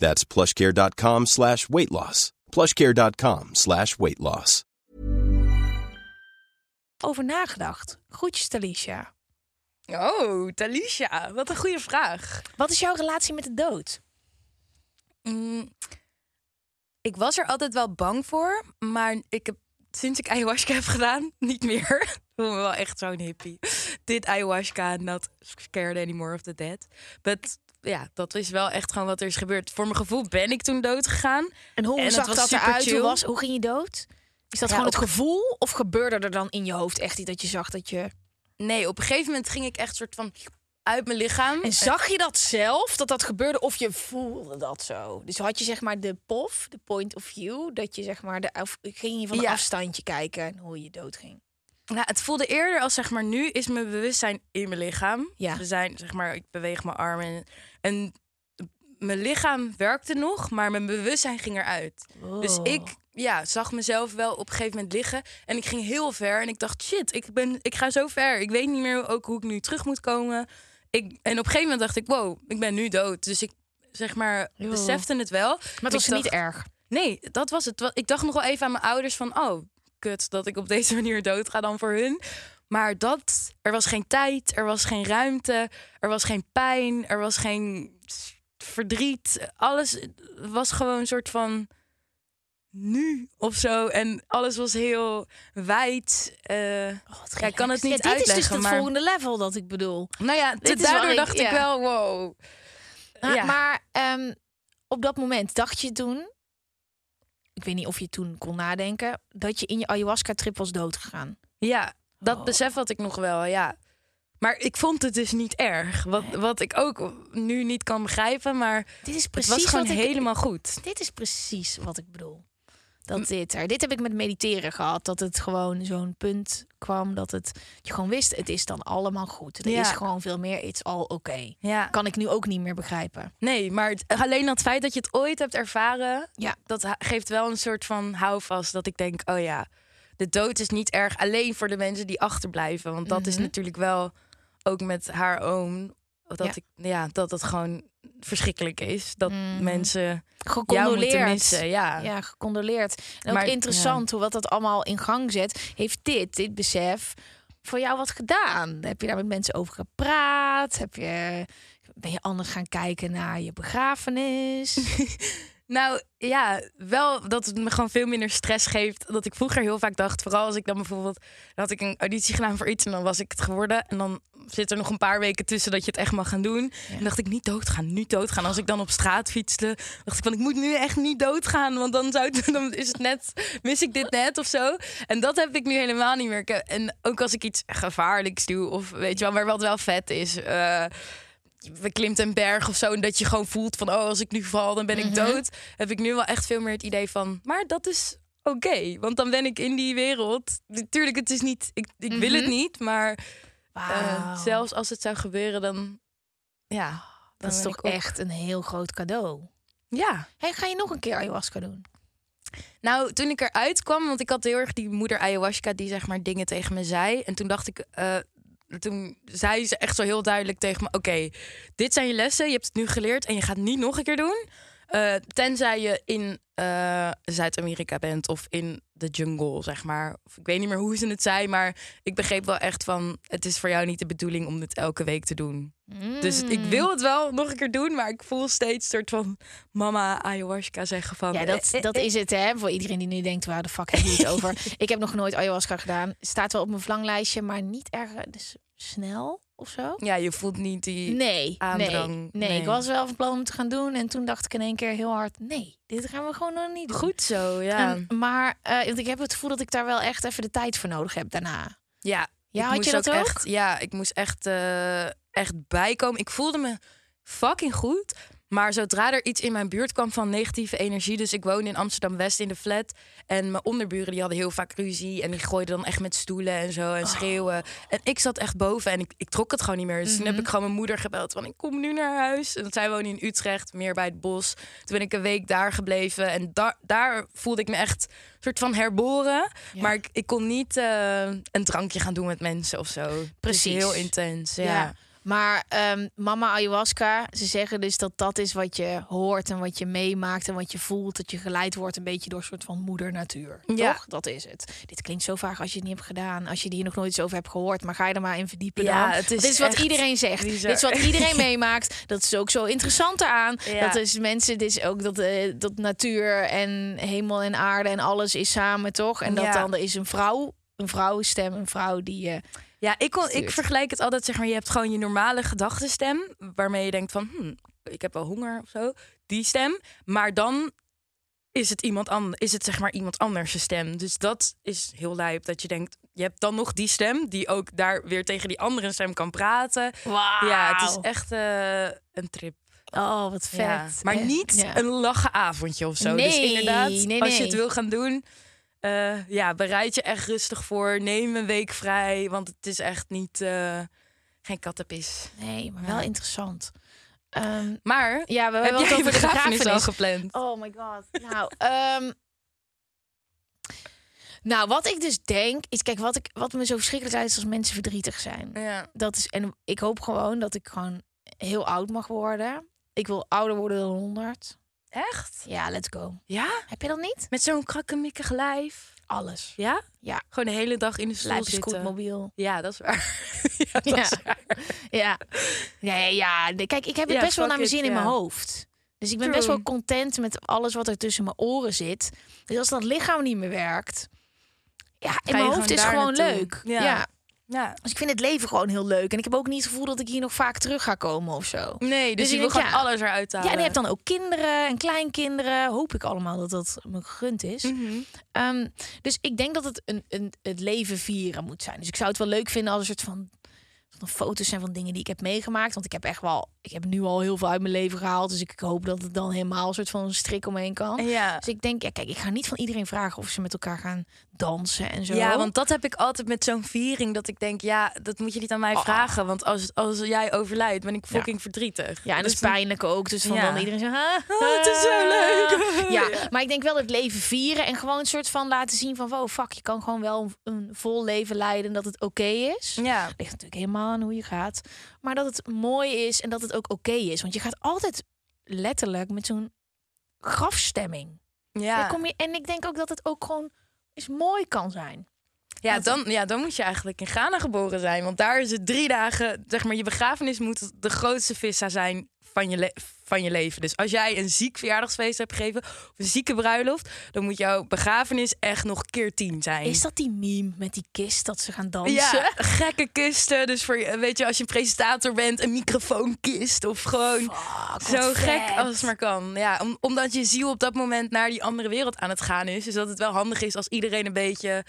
That's plushcare.com slash weight loss. plushcare.com slash weight loss. over nagedacht? Groetjes, Talisha. Oh, Talisha. Wat een goede vraag. Wat is jouw relatie met de dood? Mm, ik was er altijd wel bang voor, maar ik heb sinds ik ayahuasca heb gedaan, niet meer. Ik voel me wel echt zo'n hippie. Dit ayahuasca, not scared anymore of the dead. But ja, dat is wel echt gewoon wat er is gebeurd. Voor mijn gevoel ben ik toen dood gegaan. En hoe En zag dat eruit? Hoe, was, hoe ging je dood? Is dat Ja, gewoon het gevoel? Of gebeurde er dan in je hoofd echt iets dat je zag dat je... Nee, op een gegeven moment ging ik echt soort van uit mijn lichaam. En zag je dat zelf, dat dat gebeurde? Of je voelde dat zo? Dus had je zeg maar de POV, de point of view... dat je zeg maar, de, of ging je van een Ja. afstandje kijken en hoe je dood ging? Nou, het voelde eerder als zeg maar nu is mijn bewustzijn in mijn lichaam. Ja. We zijn zeg maar ik beweeg mijn armen en, en mijn lichaam werkte nog, maar mijn bewustzijn ging eruit. Dus Oh. ik ja, zag mezelf wel op een gegeven moment liggen en ik ging heel ver en ik dacht shit, ik ben ik ga zo ver. Ik weet niet meer ook hoe ik nu terug moet komen. Ik en op een gegeven moment dacht ik wow, ik ben nu dood. Dus ik zeg maar Joh. besefte het wel. Maar het was Ik niet erg. Nee, dat was het. Ik dacht nog wel even aan mijn ouders van... oh, kut, dat ik op deze manier dood ga dan voor hun. Maar dat... Er was geen tijd, er was geen ruimte, er was geen pijn, er was geen verdriet. Alles was gewoon een soort van nu of zo. En alles was heel wijd. eh, ja, ik kan het niet dit is dus uitleggen, het maar- volgende level dat ik bedoel. nou ja, Dit daardoor ik- dacht ik ja. wel, wow. Ja. Maar ehm, op dat moment dacht je toen... Ik weet niet of je toen kon nadenken... dat je in je ayahuasca-trip was doodgegaan. Ja, dat Oh. besef had ik nog wel, ja. Maar ik vond het dus niet erg. Wat, wat ik ook nu niet kan begrijpen, maar Dit is het precies was gewoon wat ik- helemaal goed. Dit is precies wat ik bedoel. Dat dit er. Dit heb ik met mediteren gehad. Dat het gewoon zo'n punt kwam dat het dat je gewoon wist. Het is dan allemaal goed. Er Ja. is gewoon veel meer. It's all oké. Ja. Kan ik nu ook niet meer begrijpen. Nee, maar het- alleen dat feit dat je het ooit hebt ervaren, Ja. dat geeft wel een soort van houvast. Dat ik denk, oh ja, de dood is niet erg alleen voor de mensen die achterblijven. Want dat is Mhm. natuurlijk wel ook met haar oom dat Ja. ik ja, dat het gewoon verschrikkelijk is dat Mhm. mensen jou Gecondoleerd. missen. Ja. Ja, gecondoleerd. En ook interessant hoe wat dat allemaal in gang zet. Heeft dit, dit besef, voor jou wat gedaan? Heb je daar met mensen over gepraat? Heb je, ben je anders gaan kijken naar je begrafenis? Nou ja, wel dat het me gewoon veel minder stress geeft. Dat ik vroeger heel vaak dacht, vooral als ik dan bijvoorbeeld... Dan had ik een auditie gedaan voor iets en dan was ik het geworden. En dan zit er nog een paar weken tussen dat je het echt mag gaan doen. En dacht ik, niet doodgaan, niet doodgaan. Als ik dan op straat fietste, dacht ik van... ik moet nu echt niet doodgaan, want dan, zou het, dan is het net... mis ik dit net of zo. En dat heb ik nu helemaal niet meer. En ook als ik iets gevaarlijks doe, of weet je wel... maar wat wel vet is... eh, we klimt een berg of zo en dat je gewoon voelt van oh als ik nu val dan ben ik dood heb ik nu wel echt veel meer het idee van maar dat is oké want dan ben ik in die wereld natuurlijk het is niet ik, ik wil het niet maar eh, zelfs als het zou gebeuren dan ja dan dat is toch ook- echt een heel groot cadeau. ja Hey, ga je nog een keer ayahuasca doen? Nou, toen ik eruit kwam, want ik had heel erg die moeder ayahuasca die zeg maar dingen tegen me zei. En toen dacht ik, eh, toen zei ze echt zo heel duidelijk tegen me: Oké, dit zijn je lessen, je hebt het nu geleerd en je gaat het niet nog een keer doen. Eh, tenzij je in Zuid-Amerika bent of in de jungle, zeg maar. Of ik weet niet meer hoe ze het zei, maar ik begreep wel echt van: het is voor jou niet de bedoeling om dit elke week te doen. Dus ik wil het wel nog een keer doen, maar ik voel steeds een soort van mama ayahuasca zeggen van. Ja, dat, eh, dat eh, is het, hè? Voor iedereen die nu denkt, waar de fuck heb je het over? Ik heb nog nooit ayahuasca gedaan. Staat wel op mijn verlanglijstje, maar niet erg dus snel of zo. Ja, je voelt niet die. Nee, aandrang, nee, nee, nee. Ik was wel van plan om te gaan doen. En toen dacht ik in één keer heel hard, nee, dit gaan we gewoon nog niet doen. Goed zo, ja. En- maar want ik heb het gevoel dat ik daar wel echt even de tijd voor nodig heb daarna. ja, Ja, had je dat ook? Echt, ja, ik moest echt, eh, echt bijkomen. Ik voelde me fucking goed. Maar zodra er iets in mijn buurt kwam van negatieve energie... dus ik woonde in Amsterdam-West in de flat... en mijn onderburen die hadden heel vaak ruzie... en die gooiden dan echt met stoelen en zo Oh. en schreeuwen. En ik zat echt boven en ik, ik trok het gewoon niet meer. Dus toen heb Mhm. ik gewoon mijn moeder gebeld van... ik kom nu naar huis. En zij woonde in Utrecht, meer bij het bos. Toen ben ik een week daar gebleven. En da daar voelde ik me echt een soort van herboren. Maar ik, ik kon niet eh, een drankje gaan doen met mensen of zo. Precies. heel intens, ja. Ja. Maar ehm, mama ayahuasca, ze zeggen dus dat dat is wat je hoort en wat je meemaakt en wat je voelt. Dat je geleid wordt een beetje door een soort van moeder natuur. Ja. Toch? Dat is het. Dit klinkt zo vaag als je het niet hebt gedaan. Als je hier nog nooit iets over hebt gehoord. Maar ga je er maar in verdiepen Ja, dan. het is dit is wat iedereen zegt. bizar. Dit is wat iedereen meemaakt. Dat is ook zo interessant eraan. Ja. Dat is mensen, dit is ook dat, eh, dat natuur en hemel en aarde en alles is samen, toch? En dat Ja. dan er is een vrouw, een vrouwenstem, een vrouw die je... Ja, ik, kon, ik vergelijk het altijd, zeg maar, je hebt gewoon je normale gedachtenstem, waarmee je denkt van, hm, ik heb wel honger of zo, die stem. Maar dan is het iemand anders, is het zeg maar iemand anders stem. Dus dat is heel lijp, dat je denkt, je hebt dan nog die stem, die ook daar weer tegen die andere stem kan praten. Ja, het is echt eh, een trip. Oh, wat vet. Ja, maar niet ja. een lachen avondje of zo. dus Nee, inderdaad, nee, als je het wil gaan doen, eh, ja, bereid je echt rustig voor. Neem een week vrij, want het is echt niet eh, geen kattenpis. Nee, maar wel interessant. Ehm, Maar ja, we heb hebben het over de begrafenis al gepland? Oh my god. Nou, ehm, nou, wat ik dus denk is, kijk, wat, ik, wat me zo verschrikkelijk uit is als mensen verdrietig zijn. Ja. Dat is, en ik hoop gewoon dat ik gewoon heel oud mag worden. Ik wil ouder worden dan 100. Echt? Ja, let's go. Ja? Heb je dat niet? Met zo'n krakkemikkig lijf? Alles. Ja? Ja. Gewoon de hele dag in de stoel zitten. scootmobiel. Ja, dat is waar. ja, dat Ja. is waar. Ja. Nee, ja. Kijk, ik heb het Ja, best wel naar mijn it, zin in ja. mijn hoofd. Dus ik ben True. best wel content met alles wat er tussen mijn oren zit. Dus als dat lichaam niet meer werkt... Ja, in mijn hoofd is gewoon naartoe. leuk. Ja. Ja. Dus ik vind het leven gewoon heel leuk. En ik heb ook niet het gevoel dat ik hier nog vaak terug ga komen of zo. Nee, dus, Dus je ik wil gewoon ja. alles eruit halen. Ja, en je hebt dan ook kinderen en kleinkinderen. Hoop ik allemaal dat dat me gegund is. Mhm. Ehm, dus ik denk dat het een, een, het leven vieren moet zijn. Dus ik zou het wel leuk vinden als een soort van van foto's zijn van dingen die ik heb meegemaakt. Want ik heb echt wel, ik heb nu al heel veel uit mijn leven gehaald. Dus ik hoop dat het dan helemaal een soort van een strik omheen kan. Ja. Dus ik denk, ja, kijk, ik ga niet van iedereen vragen of ze met elkaar gaan dansen en zo. Ja, want dat heb ik altijd met zo'n viering. Dat ik denk, ja, dat moet je niet aan mij Oh. vragen. Want als, als jij overlijdt, ben ik fucking verdrietig. Ja, en dat is Dus- pijnlijk ook. Dus van Ja. dan iedereen ah, Oh, het is zo leuk. Ja, maar ik denk wel het leven vieren en gewoon een soort van laten zien van, wow, fuck, je kan gewoon wel een, vol leven leiden en dat het oké is. Ja. Ligt natuurlijk helemaal aan hoe je gaat. Maar dat het mooi is en dat het ook oké is. Want je gaat altijd letterlijk met zo'n grafstemming. Ja, kom je, en ik denk ook dat het ook gewoon eens mooi kan zijn. ja, dan, ja, dan moet je eigenlijk in Ghana geboren zijn. Want daar is het drie dagen, zeg maar, je begrafenis moet de grootste vissa zijn van je, le- van je leven. Dus als jij een ziek verjaardagsfeest hebt gegeven, of een zieke bruiloft, dan moet jouw begrafenis echt nog keer tien zijn. Is dat die meme met die kist dat ze gaan dansen? Ja, gekke kisten. Dus voor, je- weet je, als je een presentator bent, een microfoonkist. Of gewoon Fuck, zo gek vet. als het maar kan. Ja, om, omdat je ziel op dat moment naar die andere wereld aan het gaan is. Dus dat het wel handig is als iedereen een beetje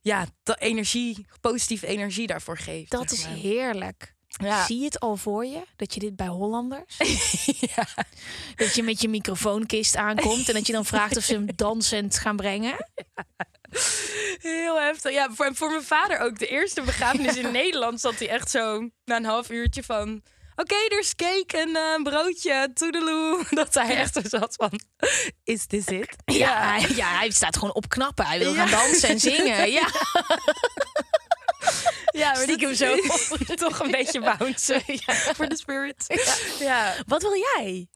ja, de energie, positieve energie daarvoor geeft. Dat zeg is heerlijk. Ja. Zie je het al voor je? Dat je dit bij Hollanders? ja. Dat je met je microfoonkist aankomt en dat je dan vraagt of ze hem dansend gaan brengen? Heel heftig. Ja, voor, voor mijn vader ook. De eerste begrafenis in Nederland zat hij echt zo na een half uurtje van... Oké, er is cake en een broodje, toedeloe. Dat hij echt zo zat van, is this it? Ja, hij, ja, hij staat gewoon op knappen. Hij wil Ja. gaan dansen en zingen. Ja. Ja, maar Stiekem dat- zo. toch een beetje bouncen voor de spirit. Ja. Wat wil jij?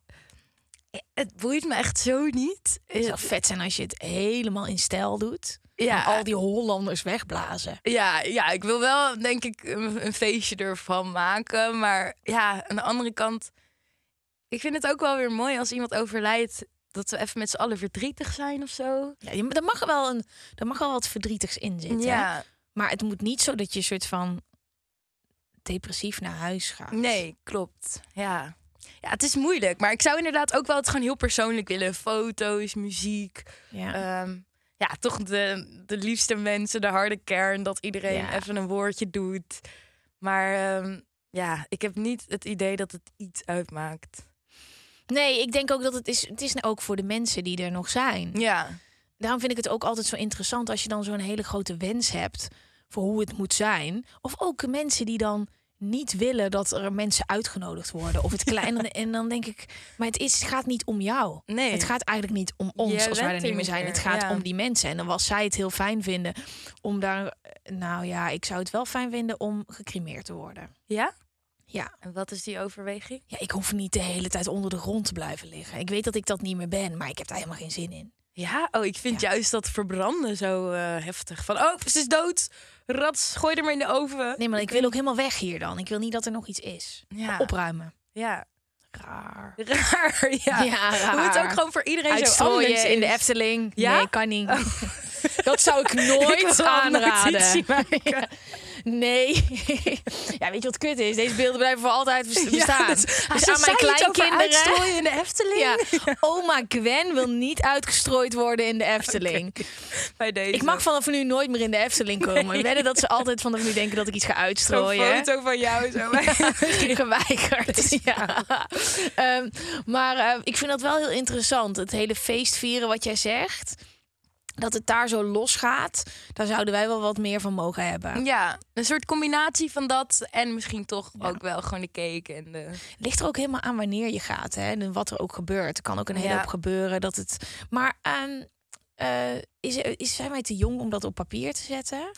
Het boeit me echt zo niet. Het zou vet zijn als je het helemaal in stijl doet. Ja. En al die Hollanders wegblazen. Ja, ja, ik wil wel, denk ik, een, een feestje ervan maken. Maar ja, aan de andere kant... Ik vind het ook wel weer mooi als iemand overlijdt... dat we even met z'n allen verdrietig zijn of zo. Ja, er mag wel een, er mag wel wat verdrietigs in zitten. Ja, Maar het moet niet zo dat je soort van depressief naar huis gaat. nee, klopt. Ja. ja, het is moeilijk. Maar ik zou inderdaad ook wel het gewoon heel persoonlijk willen. Foto's, muziek. Ja. Ehm, ja, toch de, de liefste mensen, de harde kern. Dat iedereen Ja. even een woordje doet. Maar ehm, ja, ik heb niet het idee dat het iets uitmaakt. Nee, ik denk ook dat het is. Het is ook voor de mensen die er nog zijn. Ja, Daarom vind ik het ook altijd zo interessant als je dan zo'n hele grote wens hebt voor hoe het moet zijn. Of ook mensen die dan niet willen dat er mensen uitgenodigd worden. Of het kleine. En dan denk ik, maar het, is, het gaat niet om jou. Nee. Het gaat eigenlijk niet om ons Jij als wij er niet er meer zijn. Het gaat ja. om die mensen. En dan was zij het heel fijn vinden om daar. Nou ja, ik zou het wel fijn vinden om gecremeerd te worden. ja. Ja. En wat is die overweging? ja, ik hoef niet de hele tijd onder de grond te blijven liggen. Ik weet dat ik dat niet meer ben, maar ik heb daar helemaal geen zin in. Ja, oh, ik vind juist dat verbranden zo eh, heftig. Van, oh, ze is dood. Rats, gooi er maar in de oven. Nee, maar ik wil ook helemaal weg hier dan. Ik wil niet dat er nog iets is. Ja. Opruimen. Ja, Raar. raar. Ja, Ja, We moeten raar. ook gewoon voor iedereen zo Uitstrooien anders in de. Efteling. Ja? Nee, kan niet. Dat zou ik Ik nooit een aanraden. Ja. Nee. ja, weet je wat kut is? Deze beelden blijven voor altijd bes- bestaan. Ja, dus dat- aan ze mijn kleinkinderen... uitstrooien in de Efteling. Ja, oma Gwen wil niet uitgestrooid worden in de Efteling. Bij deze. Ik mag vanaf nu nooit meer in de Efteling komen. Ik wedden dat ze altijd vanaf nu denken dat ik iets ga uitstrooien. foto van jou. Zo. geweigerd. Ja. Ehm, maar eh, ik vind dat wel heel interessant. Het hele feest vieren wat jij zegt. Dat het daar zo los gaat. Daar zouden wij wel wat meer van mogen hebben. ja, een soort combinatie van dat en misschien toch ook wel gewoon de cake en de... Ligt er ook helemaal aan wanneer je gaat. Hè? En wat er ook gebeurt. Er kan ook een hele Ja. hoop gebeuren. Dat het... Maar ehm, eh, is, is, zijn wij te jong om dat op papier te zetten?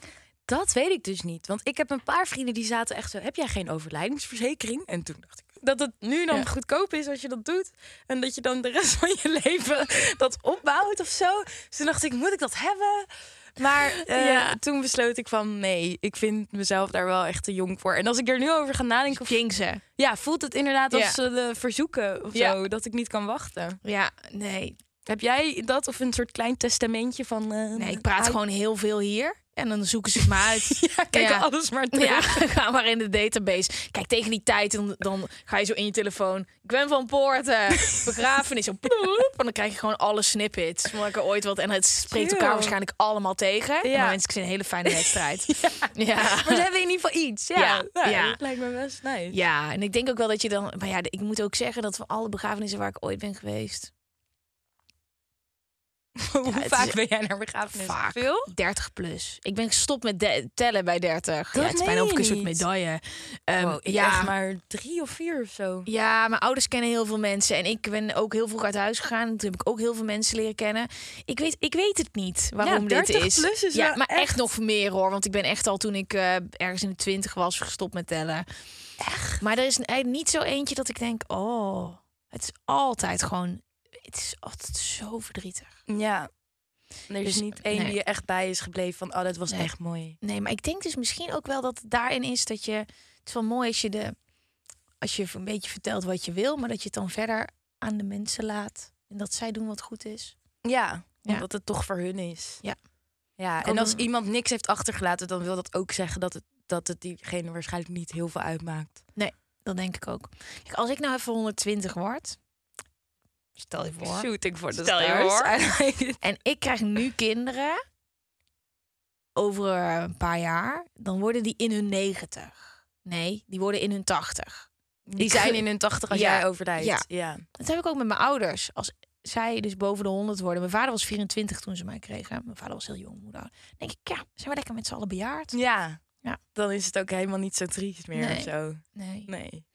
Dat weet ik dus niet. Want ik heb een paar vrienden die zaten echt zo... Heb jij geen overlijdingsverzekering? En toen dacht ik dat het nu dan Ja. goedkoop is als je dat doet. En dat je dan de rest van je leven dat opbouwt of zo. Dus toen dacht ik, moet ik dat hebben? Maar eh, Ja. toen besloot ik van nee, ik vind mezelf daar wel echt te jong voor. En als ik er nu over ga nadenken, of, Jinxen. ja, voelt het inderdaad als Ja. ze de verzoeken of Ja. zo, dat ik niet kan wachten. Ja, nee. Heb jij dat of een soort klein testamentje van? eh, Nee, ik praat uit- gewoon heel veel hier. En dan zoeken ze het maar uit. Ja, kijk Ja. alles maar terug. Ja, ga maar in de database. Kijk, tegen die tijd dan, dan ga je zo in je telefoon. Gwen van Poorten, begrafenis. Zo, ploep, en dan krijg je gewoon alle snippets. Van ik er ooit wat. En het spreekt elkaar waarschijnlijk allemaal tegen. En Ja. wens ik ze een hele fijne wedstrijd. ja. Maar ze hebben in ieder geval iets. Ja, Ja, ja, ja. dat lijkt me best nice. Ja, en ik denk ook wel dat je dan... Maar ja, ik moet ook zeggen dat van alle begrafenissen waar ik ooit ben geweest... Hoe vaak ben jij naar begrafenissen? Vaak. Veel? 30 plus. Ik ben gestopt met tellen bij 30. Dat ja, het is bijna of ik een soort medaille. Wow, ik ja, echt maar drie of vier of zo. ja, mijn ouders kennen heel veel mensen. En ik ben ook heel vroeg uit huis gegaan. Toen heb ik ook heel veel mensen leren kennen. Ik weet, ik weet het niet waarom Ja, dit 30 is. plus is ja, maar echt. echt- nog meer hoor. Want ik ben echt al toen ik eh, ergens in de 20 was gestopt met tellen. Echt? Maar er is eigenlijk niet zo eentje dat ik denk, oh, het is altijd gewoon, het is altijd zo verdrietig. Ja. Er is Dus, niet één nee. die je echt bij is gebleven van, oh, dat was Nee. echt mooi. Nee, maar ik denk dus misschien ook wel dat het daarin is dat je. Het is wel mooi als je de. Als je een beetje vertelt wat je wil, maar dat je het dan verder aan de mensen laat. En dat zij doen wat goed is. Ja, Ja. omdat het toch voor hun is. Ja. Ja, en als iemand niks heeft achtergelaten, dan wil dat ook zeggen dat het, dat het diegene waarschijnlijk niet heel veel uitmaakt. Dat denk ik ook. Kijk, als ik nou even 120 word. Stel je voor. Shooting voor de Stel je. En ik krijg nu kinderen. Over een paar jaar. Dan worden die in hun 90. Nee, die worden in hun 80. Die zijn in hun tachtig als Ja, jij overlijdt. ja. ja. Dat heb ik ook met mijn ouders. Als zij dus boven de 100 worden. Mijn vader was 24 toen ze mij kregen. Mijn vader was heel jong. Moeder. Dan denk ik, ja, zijn we lekker met z'n allen bejaard? Ja. Ja. Dan is het ook helemaal niet zo triest meer Nee. of zo. Nee. Nee.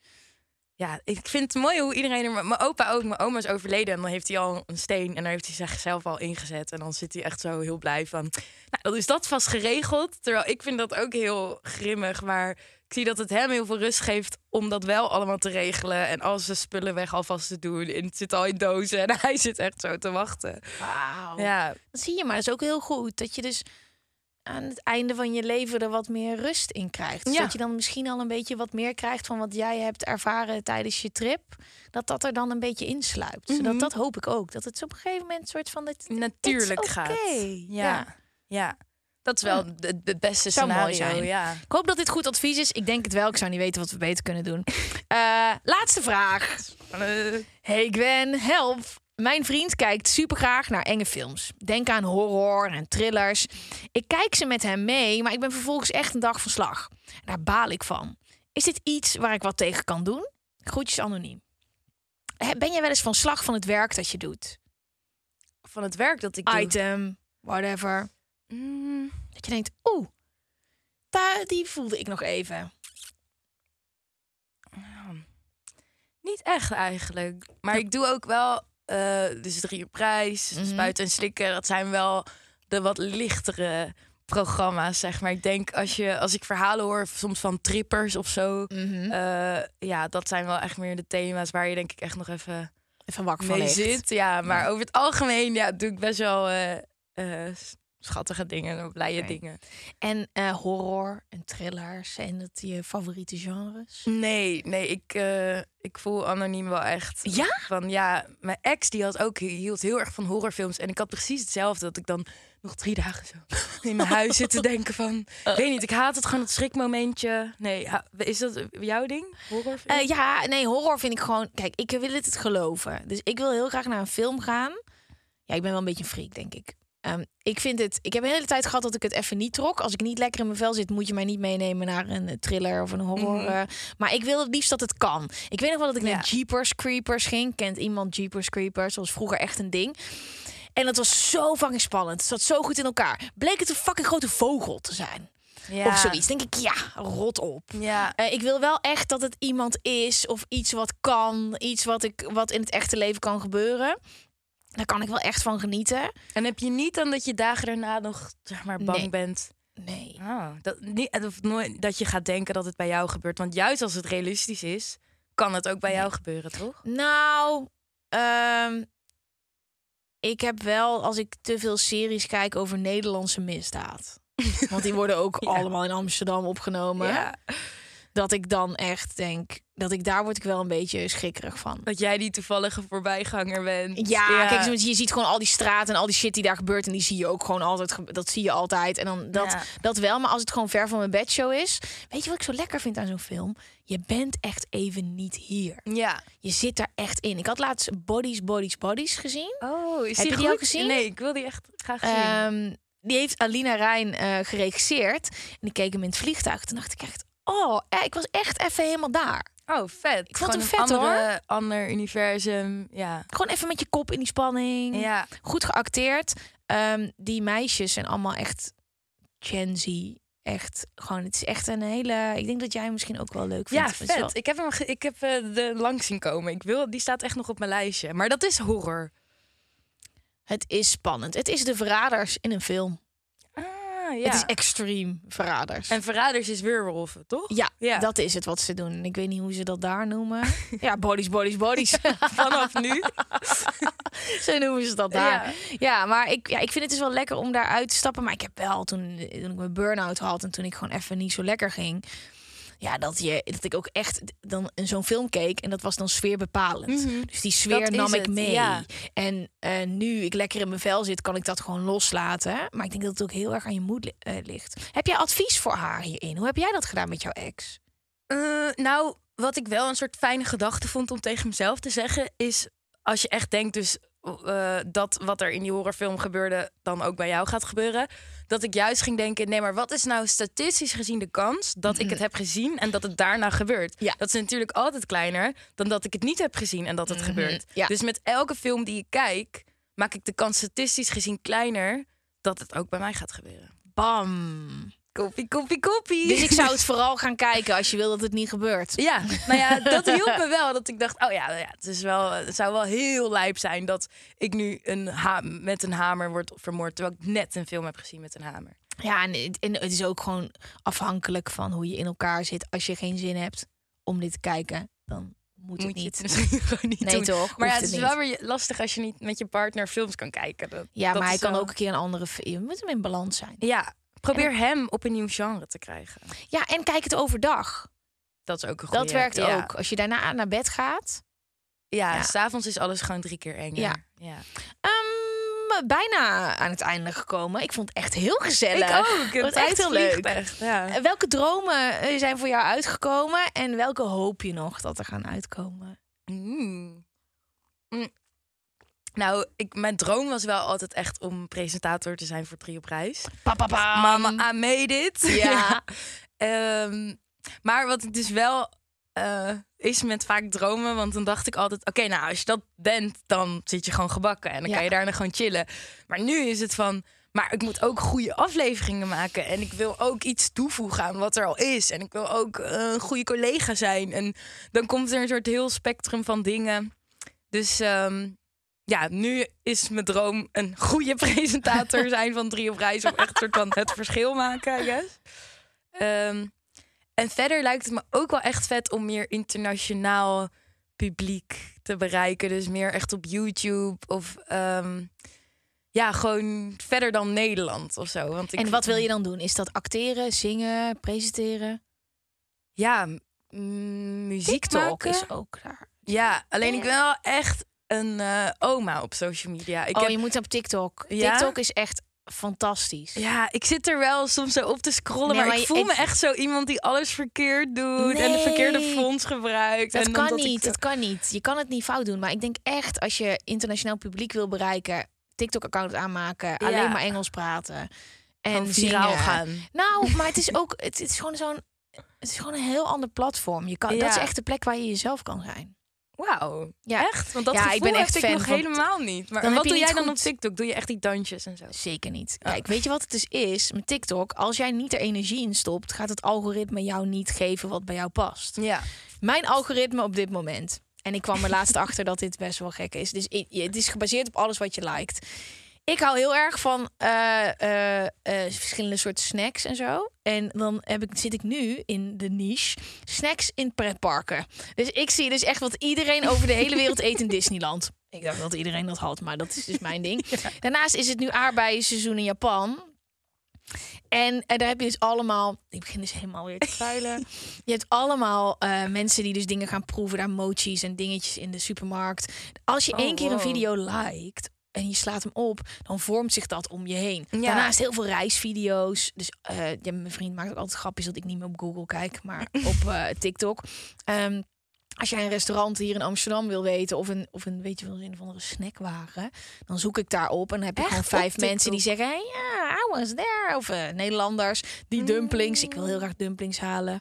Ja, ik vind het mooi hoe iedereen er... Mijn opa ook. Mijn oma is overleden en dan heeft hij al een steen... en daar heeft hij zichzelf al ingezet. En dan zit hij echt zo heel blij van... Nou, dan is dat vast geregeld. Terwijl ik vind dat ook heel grimmig. Maar ik zie dat het hem heel veel rust geeft... om dat wel allemaal te regelen. En al zijn spullen weg alvast te doen. En het zit al in dozen. En hij zit echt zo te wachten. Wauw. Ja, Dat zie je, maar dat is ook heel goed. Dat je dus aan het einde van je leven er wat meer rust in krijgt. Dus Ja. dat je dan misschien al een beetje wat meer krijgt van wat jij hebt ervaren tijdens je trip. Dat dat er dan een beetje insluipt. Zodat Mhm. dat hoop ik ook. Dat het op een gegeven moment een soort van... Dit, natuurlijk gaat. Ja. Ja. ja. Dat is wel het beste scenario. zijn. Ja. Ik hoop dat dit goed advies is. Ik denk het wel. Ik zou niet weten wat we beter kunnen doen. Eh, laatste vraag. Eh, Hey Gwen, help. Mijn vriend kijkt super graag naar enge films. Denk aan horror en thrillers. Ik kijk ze met hem mee, maar ik ben vervolgens echt een dag van slag. Daar baal ik van. Is dit iets waar ik wat tegen kan doen? Groetjes anoniem. Ben jij wel eens van slag van het werk dat je doet? van het werk dat ik doe. Item, whatever. Mm, Dat je denkt, oeh, daar, die voelde ik nog even. Niet echt eigenlijk. Maar ik doe ook wel dus drie prijs, Mhm. spuiten en slikken. Dat zijn wel de wat lichtere programma's, zeg maar. Ik denk als, je, als ik verhalen hoor, soms van trippers of zo. Mhm. eh, ja, dat zijn wel echt meer de thema's waar je denk ik echt nog even Even wakker van zit. Ja, maar over het algemeen ja, doe ik best wel eh, schattige dingen, blije dingen. En eh, horror en thrillers, zijn dat je favoriete genres? Nee, nee, ik, eh, ik voel anoniem wel echt. Ja? Van ja, mijn ex die had ook hield heel erg van horrorfilms. En ik had precies hetzelfde. Dat ik dan nog drie dagen zo in mijn huis zit te denken van... Ik weet niet, ik haat het gewoon, het schrikmomentje. Nee, is dat jouw ding? Horrorfilm? Eh, ja, nee, horror vind ik gewoon... Kijk, ik wil het geloven. Dus ik wil heel graag naar een film gaan. Ja, ik ben wel een beetje een freak, denk ik. Ehm, ik vind het... Ik heb een hele tijd gehad dat ik het even niet trok. Als ik niet lekker in mijn vel zit, moet je mij niet meenemen naar een eh, thriller of een horror. eh. maar ik wil het liefst dat het kan. Ik weet nog wel dat ik Ja. naar Jeepers Creepers ging. Kent iemand Jeepers Creepers? Dat was vroeger echt een ding. En dat was zo fucking spannend. Het zat zo goed in elkaar. Bleek het een fucking grote vogel te zijn. ja. Of zoiets. Denk ik, ja, rot op. Ja, Eh, ik wil wel echt dat het iemand is of iets wat kan, iets wat, ik, wat in het echte leven kan gebeuren. Daar kan ik wel echt van genieten. en heb je niet dan dat je dagen daarna nog zeg maar bang Nee. bent? Nee. Oh, dat, niet, of nooit dat je gaat denken dat het bij jou gebeurt. Want juist als het realistisch is, kan het ook bij jou gebeuren, toch? Nou, ehm, ik heb wel, als ik te veel series kijk over Nederlandse misdaad. Want die worden ook Ja. allemaal in Amsterdam opgenomen. Dat ik dan echt denk, dat ik daar word ik wel een beetje schrikkerig van. Dat jij die toevallige voorbijganger bent. Ja, kijk, eens, je ziet gewoon al die straten en al die shit die daar gebeurt. En die zie je ook gewoon altijd. Dat zie je altijd. En dan dat, Ja. dat wel. Maar als het gewoon ver van mijn bedshow is. Weet je wat ik zo lekker vind aan zo'n film? Je bent echt even niet hier. Ja. Je zit daar echt in. Ik had laatst Bodies, Bodies, Bodies gezien. Oh, is Heb die je die goed? ook gezien? Nee, ik wil die echt graag zien. Ehm, die heeft Alina Rijn eh, geregisseerd. En ik keek hem in het vliegtuig. Toen dacht ik echt, oh, eh, ik was echt even helemaal daar. Oh, vet. Ik vond hem Gewoon vet, een andere, ander universum. Ja. Gewoon even met je kop in die spanning. Ja. Goed geacteerd. Ehm, die meisjes zijn allemaal echt Gen Z. Echt gewoon, het is echt een hele. Ik denk dat jij hem misschien ook wel leuk vindt. Ja, Het wel- vet. Ik heb hem ik heb eh, de langs zien komen. Ik wil, die staat echt nog op mijn lijstje. Maar dat is horror. Het is spannend. Het is de verraders in een film. Ja. Het is extreem verraders. en Verraders is weerwolven, toch? ja, Ja. dat is het wat ze doen. En ik weet niet hoe ze dat daar noemen. ja, bodies, bodies, bodies. Vanaf nu. Zo noemen ze dat daar. Ja, Ja. maar ik, ja, ik vind het dus wel lekker om daar uit te stappen. Maar ik heb wel, toen, toen ik mijn burn-out had... en toen ik gewoon even niet zo lekker ging... Ja, dat, je, dat ik ook echt dan in zo'n film keek... en dat was dan sfeerbepalend. Dus die sfeer. Dat nam ik het, mee. ja. En eh, nu ik lekker in mijn vel zit, kan ik dat gewoon loslaten. Maar ik denk dat het ook heel erg aan je moed li- eh, ligt. Heb jij advies voor haar hierin? Hoe heb jij dat gedaan met jouw ex? Eh, nou, wat ik wel een soort fijne gedachte vond om tegen mezelf te zeggen, is als je echt denkt dus eh, dat wat er in die horrorfilm gebeurde dan ook bij jou gaat gebeuren, dat ik juist ging denken, nee, maar wat is nou statistisch gezien de kans dat ik het heb gezien en dat het daarna gebeurt? Ja. Dat is natuurlijk altijd kleiner dan dat ik het niet heb gezien en dat het gebeurt. ja. Dus met elke film die ik kijk, maak ik de kans statistisch gezien kleiner dat het ook bij mij gaat gebeuren. Bam! Koppie, koppie, koppie. Dus ik zou het vooral gaan kijken als je wil dat het niet gebeurt. Ja, nou ja, dat hielp me wel. Dat ik dacht, oh ja, nou ja het, is wel, het zou wel heel lijp zijn dat ik nu een ha met een hamer word vermoord. Terwijl ik net een film heb gezien met een hamer. Ja, en, het- en het is ook gewoon afhankelijk van hoe je in elkaar zit. Als je geen zin hebt om dit te kijken, dan moet, het Moet je niet. het misschien gewoon niet Nee, doen. toch? Maar ja, het is het wel weer lastig als je niet met je partner films kan kijken. Dat, Ja, dat maar hij kan ook een keer een andere film. Je moet hem in balans zijn. Ja, probeer hem op een nieuw genre te krijgen. Ja, en kijk het overdag. Dat is ook een goede. Dat werkt ja. ook. Als je daarna naar bed gaat. Ja, Ja. s'avonds is alles gewoon drie keer enger. Ja. ja. Ehm, bijna aan het einde gekomen. Ik vond het echt heel gezellig. Ik ook. Het was echt heel leuk. Echt, ja. Eh, Welke dromen eh, zijn voor jou uitgekomen en welke hoop je nog dat er gaan uitkomen? Mm. Mm. Nou, ik, mijn droom was wel altijd echt om presentator te zijn voor Trio op Reis. Papa, Mama, I made it. Ja. Ehm, maar wat ik dus wel eh, is met vaak dromen, want dan dacht ik altijd: oké, nou, als je dat bent, dan zit je gewoon gebakken en dan Ja. kan je daarna gewoon chillen. Maar nu is het van. Maar ik moet ook goede afleveringen maken. En ik wil ook iets toevoegen aan wat er al is. En ik wil ook eh, een goede collega zijn. En dan komt er een soort heel spectrum van dingen. Dus ehm, ja, nu is mijn droom een goede presentator zijn van Drie op Reis. Om echt soort van het verschil maken, I guess. Ehm, en verder lijkt het me ook wel echt vet om meer internationaal publiek te bereiken. Dus meer echt op YouTube of ehm, ja, gewoon verder dan Nederland of zo. Want ik En wat wil je dan doen? Is dat acteren, zingen, presenteren? Ja, muziek TikTok maken. is ook daar. Ja, alleen ik ben wel echt een eh, oma op social media. Ik oh, heb, je moet op TikTok. Ja? TikTok is echt fantastisch. ja, ik zit er wel soms zo op te scrollen, Nee, maar, maar ik voel me echt zo iemand die alles verkeerd doet en de verkeerde fonds gebruikt. Dat en kan ik niet, dat kan niet. Je kan het niet fout doen. Maar ik denk echt, als je internationaal publiek wil bereiken... TikTok-account aanmaken, alleen maar Engels praten. En viraal gaan. Nou, maar het is ook... Het, het is gewoon zo'n... Het is gewoon een heel ander platform. Je kan, Dat is echt de plek waar je jezelf kan zijn. Wauw. Ja. Echt? Want dat Ja, ik ben echt heb ik nog van- helemaal niet. Maar Dan wat doe jij dan op TikTok? Doe je echt die dansjes en zo? Zeker niet. Oh. Kijk, weet je wat het dus is? Met TikTok, als jij niet er energie in stopt... gaat het algoritme jou niet geven wat bij jou past. Ja. Mijn algoritme op dit moment. En ik kwam er laatst achter dat dit best wel gek is. Dus het is gebaseerd op alles wat je liked. Ik hou heel erg van eh, eh, eh, verschillende soorten snacks en zo. En dan heb ik, zit ik nu in de niche snacks in pretparken. Dus ik zie dus echt wat iedereen over de hele wereld eet in Disneyland. Ik dacht dat iedereen dat had, maar dat is dus mijn ding. Daarnaast is het nu aardbeienseizoen in Japan. En daar heb je dus allemaal. Ik begin dus helemaal weer te vuilen. Je hebt allemaal mensen die dus dingen gaan proeven. Daar mochi's en dingetjes in de supermarkt. Als je Oh, één keer een video liked en je slaat hem op, dan vormt zich dat om je heen. Ja. Daarnaast heel veel reisvideo's. Dus eh, ja, mijn vriend maakt ook altijd grapjes dat ik niet meer op Google kijk, maar op eh, TikTok. Ehm, als jij een restaurant hier in Amsterdam wil weten of een, of een weet je wel, een of andere snackwagen, dan zoek ik daarop en dan heb ik Echt? gewoon vijf Op mensen die zeggen: hey, ja, I was there. Of eh, Nederlanders die dumplings. Ik wil heel graag dumplings halen.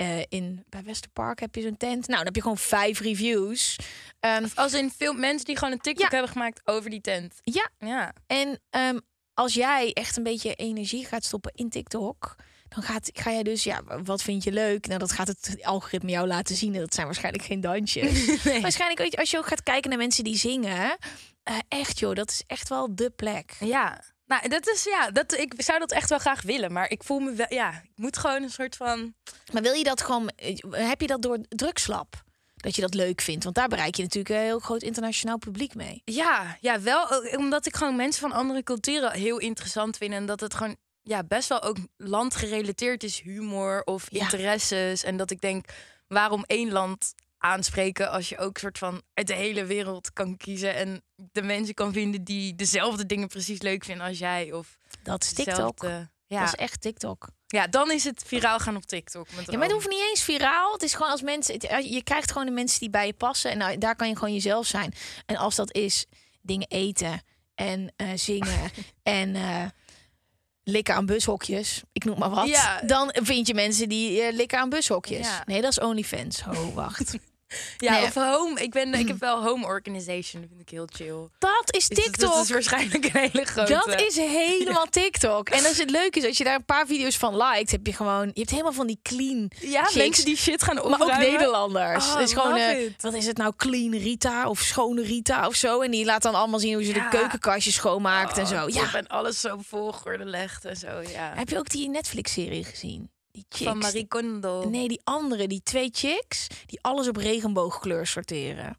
Eh, in, bij Westerpark heb je zo'n tent. Nou, dan heb je gewoon vijf reviews. Ehm, Als in veel mensen die gewoon een TikTok Ja. hebben gemaakt over die tent. ja, Ja. en ehm, als jij echt een beetje energie gaat stoppen in TikTok... Dan gaat, ga jij dus, ja, wat vind je leuk? Nou, dat gaat het algoritme jou laten zien. En dat zijn waarschijnlijk geen dansjes. Waarschijnlijk, weet je, als je ook gaat kijken naar mensen die zingen. eh, echt joh, dat is echt wel de plek. Ja. Nou, dat is ja, dat, ik zou dat echt wel graag willen. Maar ik voel me wel, ja, ik moet gewoon een soort van. Maar wil je dat gewoon, eh, heb je dat door drugslab? Dat je dat leuk vindt? Want daar bereik je natuurlijk een heel groot internationaal publiek mee. Ja, ja, wel eh, omdat ik gewoon mensen van andere culturen heel interessant vind. En dat het gewoon ja, best wel ook landgerelateerd is, humor of Ja. interesses. En dat ik denk, waarom één land aanspreken als je ook soort van uit de hele wereld kan kiezen en de mensen kan vinden die dezelfde dingen precies leuk vinden als jij of Dat is TikTok. Ja. Dat is echt TikTok. ja, dan is het viraal gaan op TikTok. Met Ja, maar het hoeft niet eens viraal. Het is gewoon als mensen. het- eh, je krijgt gewoon de mensen die bij je passen. En nou, daar kan je gewoon jezelf zijn. En als dat is dingen eten en eh, zingen en eh, likken aan bushokjes, ik noem maar wat. Ja. Dan vind je mensen die eh, likken aan bushokjes. Ja. Nee, dat is OnlyFans. Oh, wacht. Ja, Nee. of home. Ik, ben, ik heb wel home organization. Dat vind ik heel chill. Dat is Dus dat- TikTok. Dat is waarschijnlijk een hele grote. Dat is helemaal TikTok. En als het leuk is, als je daar een paar video's van liked, heb je gewoon, je hebt helemaal van die clean Ja, chicks. mensen die shit gaan Maar opruimen. ook Nederlanders. Oh, is gewoon, eh, wat is het nou, clean Rita of schone Rita of zo. En die laat dan allemaal zien hoe ze Ja. de keukenkastjes schoonmaakt en zo. Oh, Ja. top. En alles zo volgorde legt en zo, ja. Heb je ook die Netflix-serie gezien? Die chicks. Van Marie Kondo. Nee, die andere, die twee chicks die alles op regenboogkleur sorteren.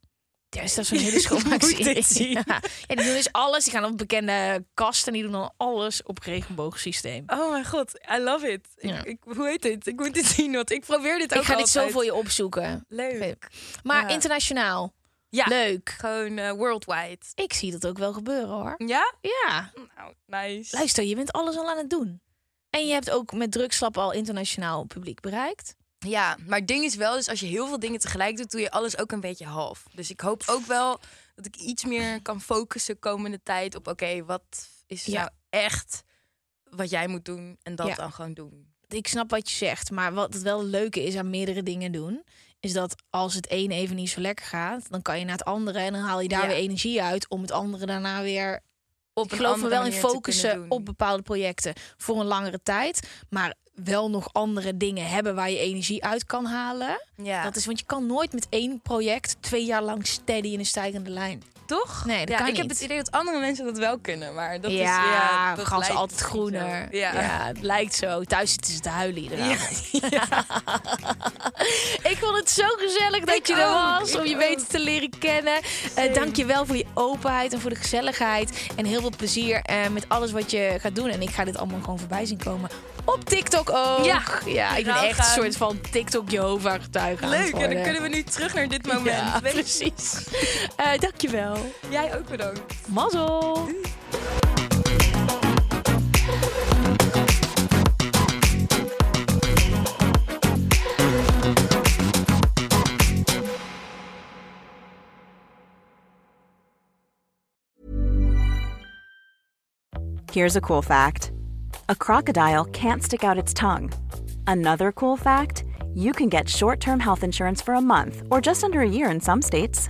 Ja, is dat zo'n hele Moet schoonmaakserie? Ja. ja, die doen dus alles. Die gaan op bekende kast en die doen dan alles op regenboogsysteem. Oh mijn god, I love it. Ik, Ja. ik, hoe heet dit? Ik moet dit zien, want ik probeer dit ook Ik ga dit zo voor je opzoeken. Leuk. Maar Ja. internationaal. Ja, Leuk. gewoon eh, worldwide. Ik zie dat ook wel gebeuren hoor. Ja? Ja. Nou, nice. Luister, je bent alles al aan het doen. En je hebt ook met drugslap al internationaal publiek bereikt. Ja, maar het ding is wel, dus als je heel veel dingen tegelijk doet, doe je alles ook een beetje half. Dus ik hoop ook wel dat ik iets meer kan focussen komende tijd op, oké, wat is Ja. nou echt wat jij moet doen en dat Ja. dan gewoon doen. Ik snap wat je zegt, maar wat het wel leuke is aan meerdere dingen doen, is dat als het een even niet zo lekker gaat, dan kan je naar het andere en dan haal je daar Ja. weer energie uit om het andere daarna weer. Op Ik geloof me wel in focussen op bepaalde projecten voor een langere tijd, maar wel nog andere dingen hebben waar je energie uit kan halen. Ja. Dat is, want je kan nooit met één project twee jaar lang steady in een stijgende lijn. Toch? Nee, dat ja, kan ik heb het idee dat andere mensen dat wel kunnen, maar dat ja, is ja, dat gras lijkt altijd groener. Ja. Ja. het lijkt zo. Thuis zitten ze te huilen iedere Ja. ik vond het zo gezellig dat Ik je er ook, was. Om je ook. beter te leren kennen. Eh Dank je wel voor je openheid en voor de gezelligheid. En heel veel plezier eh, met alles wat je gaat doen. En ik ga dit allemaal gewoon voorbij zien komen. Op TikTok ook. Ja, ja ik ben echt een gaan. soort van TikTok Jehovah getuige Leuk, en dan kunnen we nu terug naar dit moment. Ja, precies. Eh Dank je wel. Jij ook bedankt. Mazzel. Here's a cool fact a crocodile can't stick out its tongue. Another cool fact you can get short term health insurance for a month or just under a year in some states.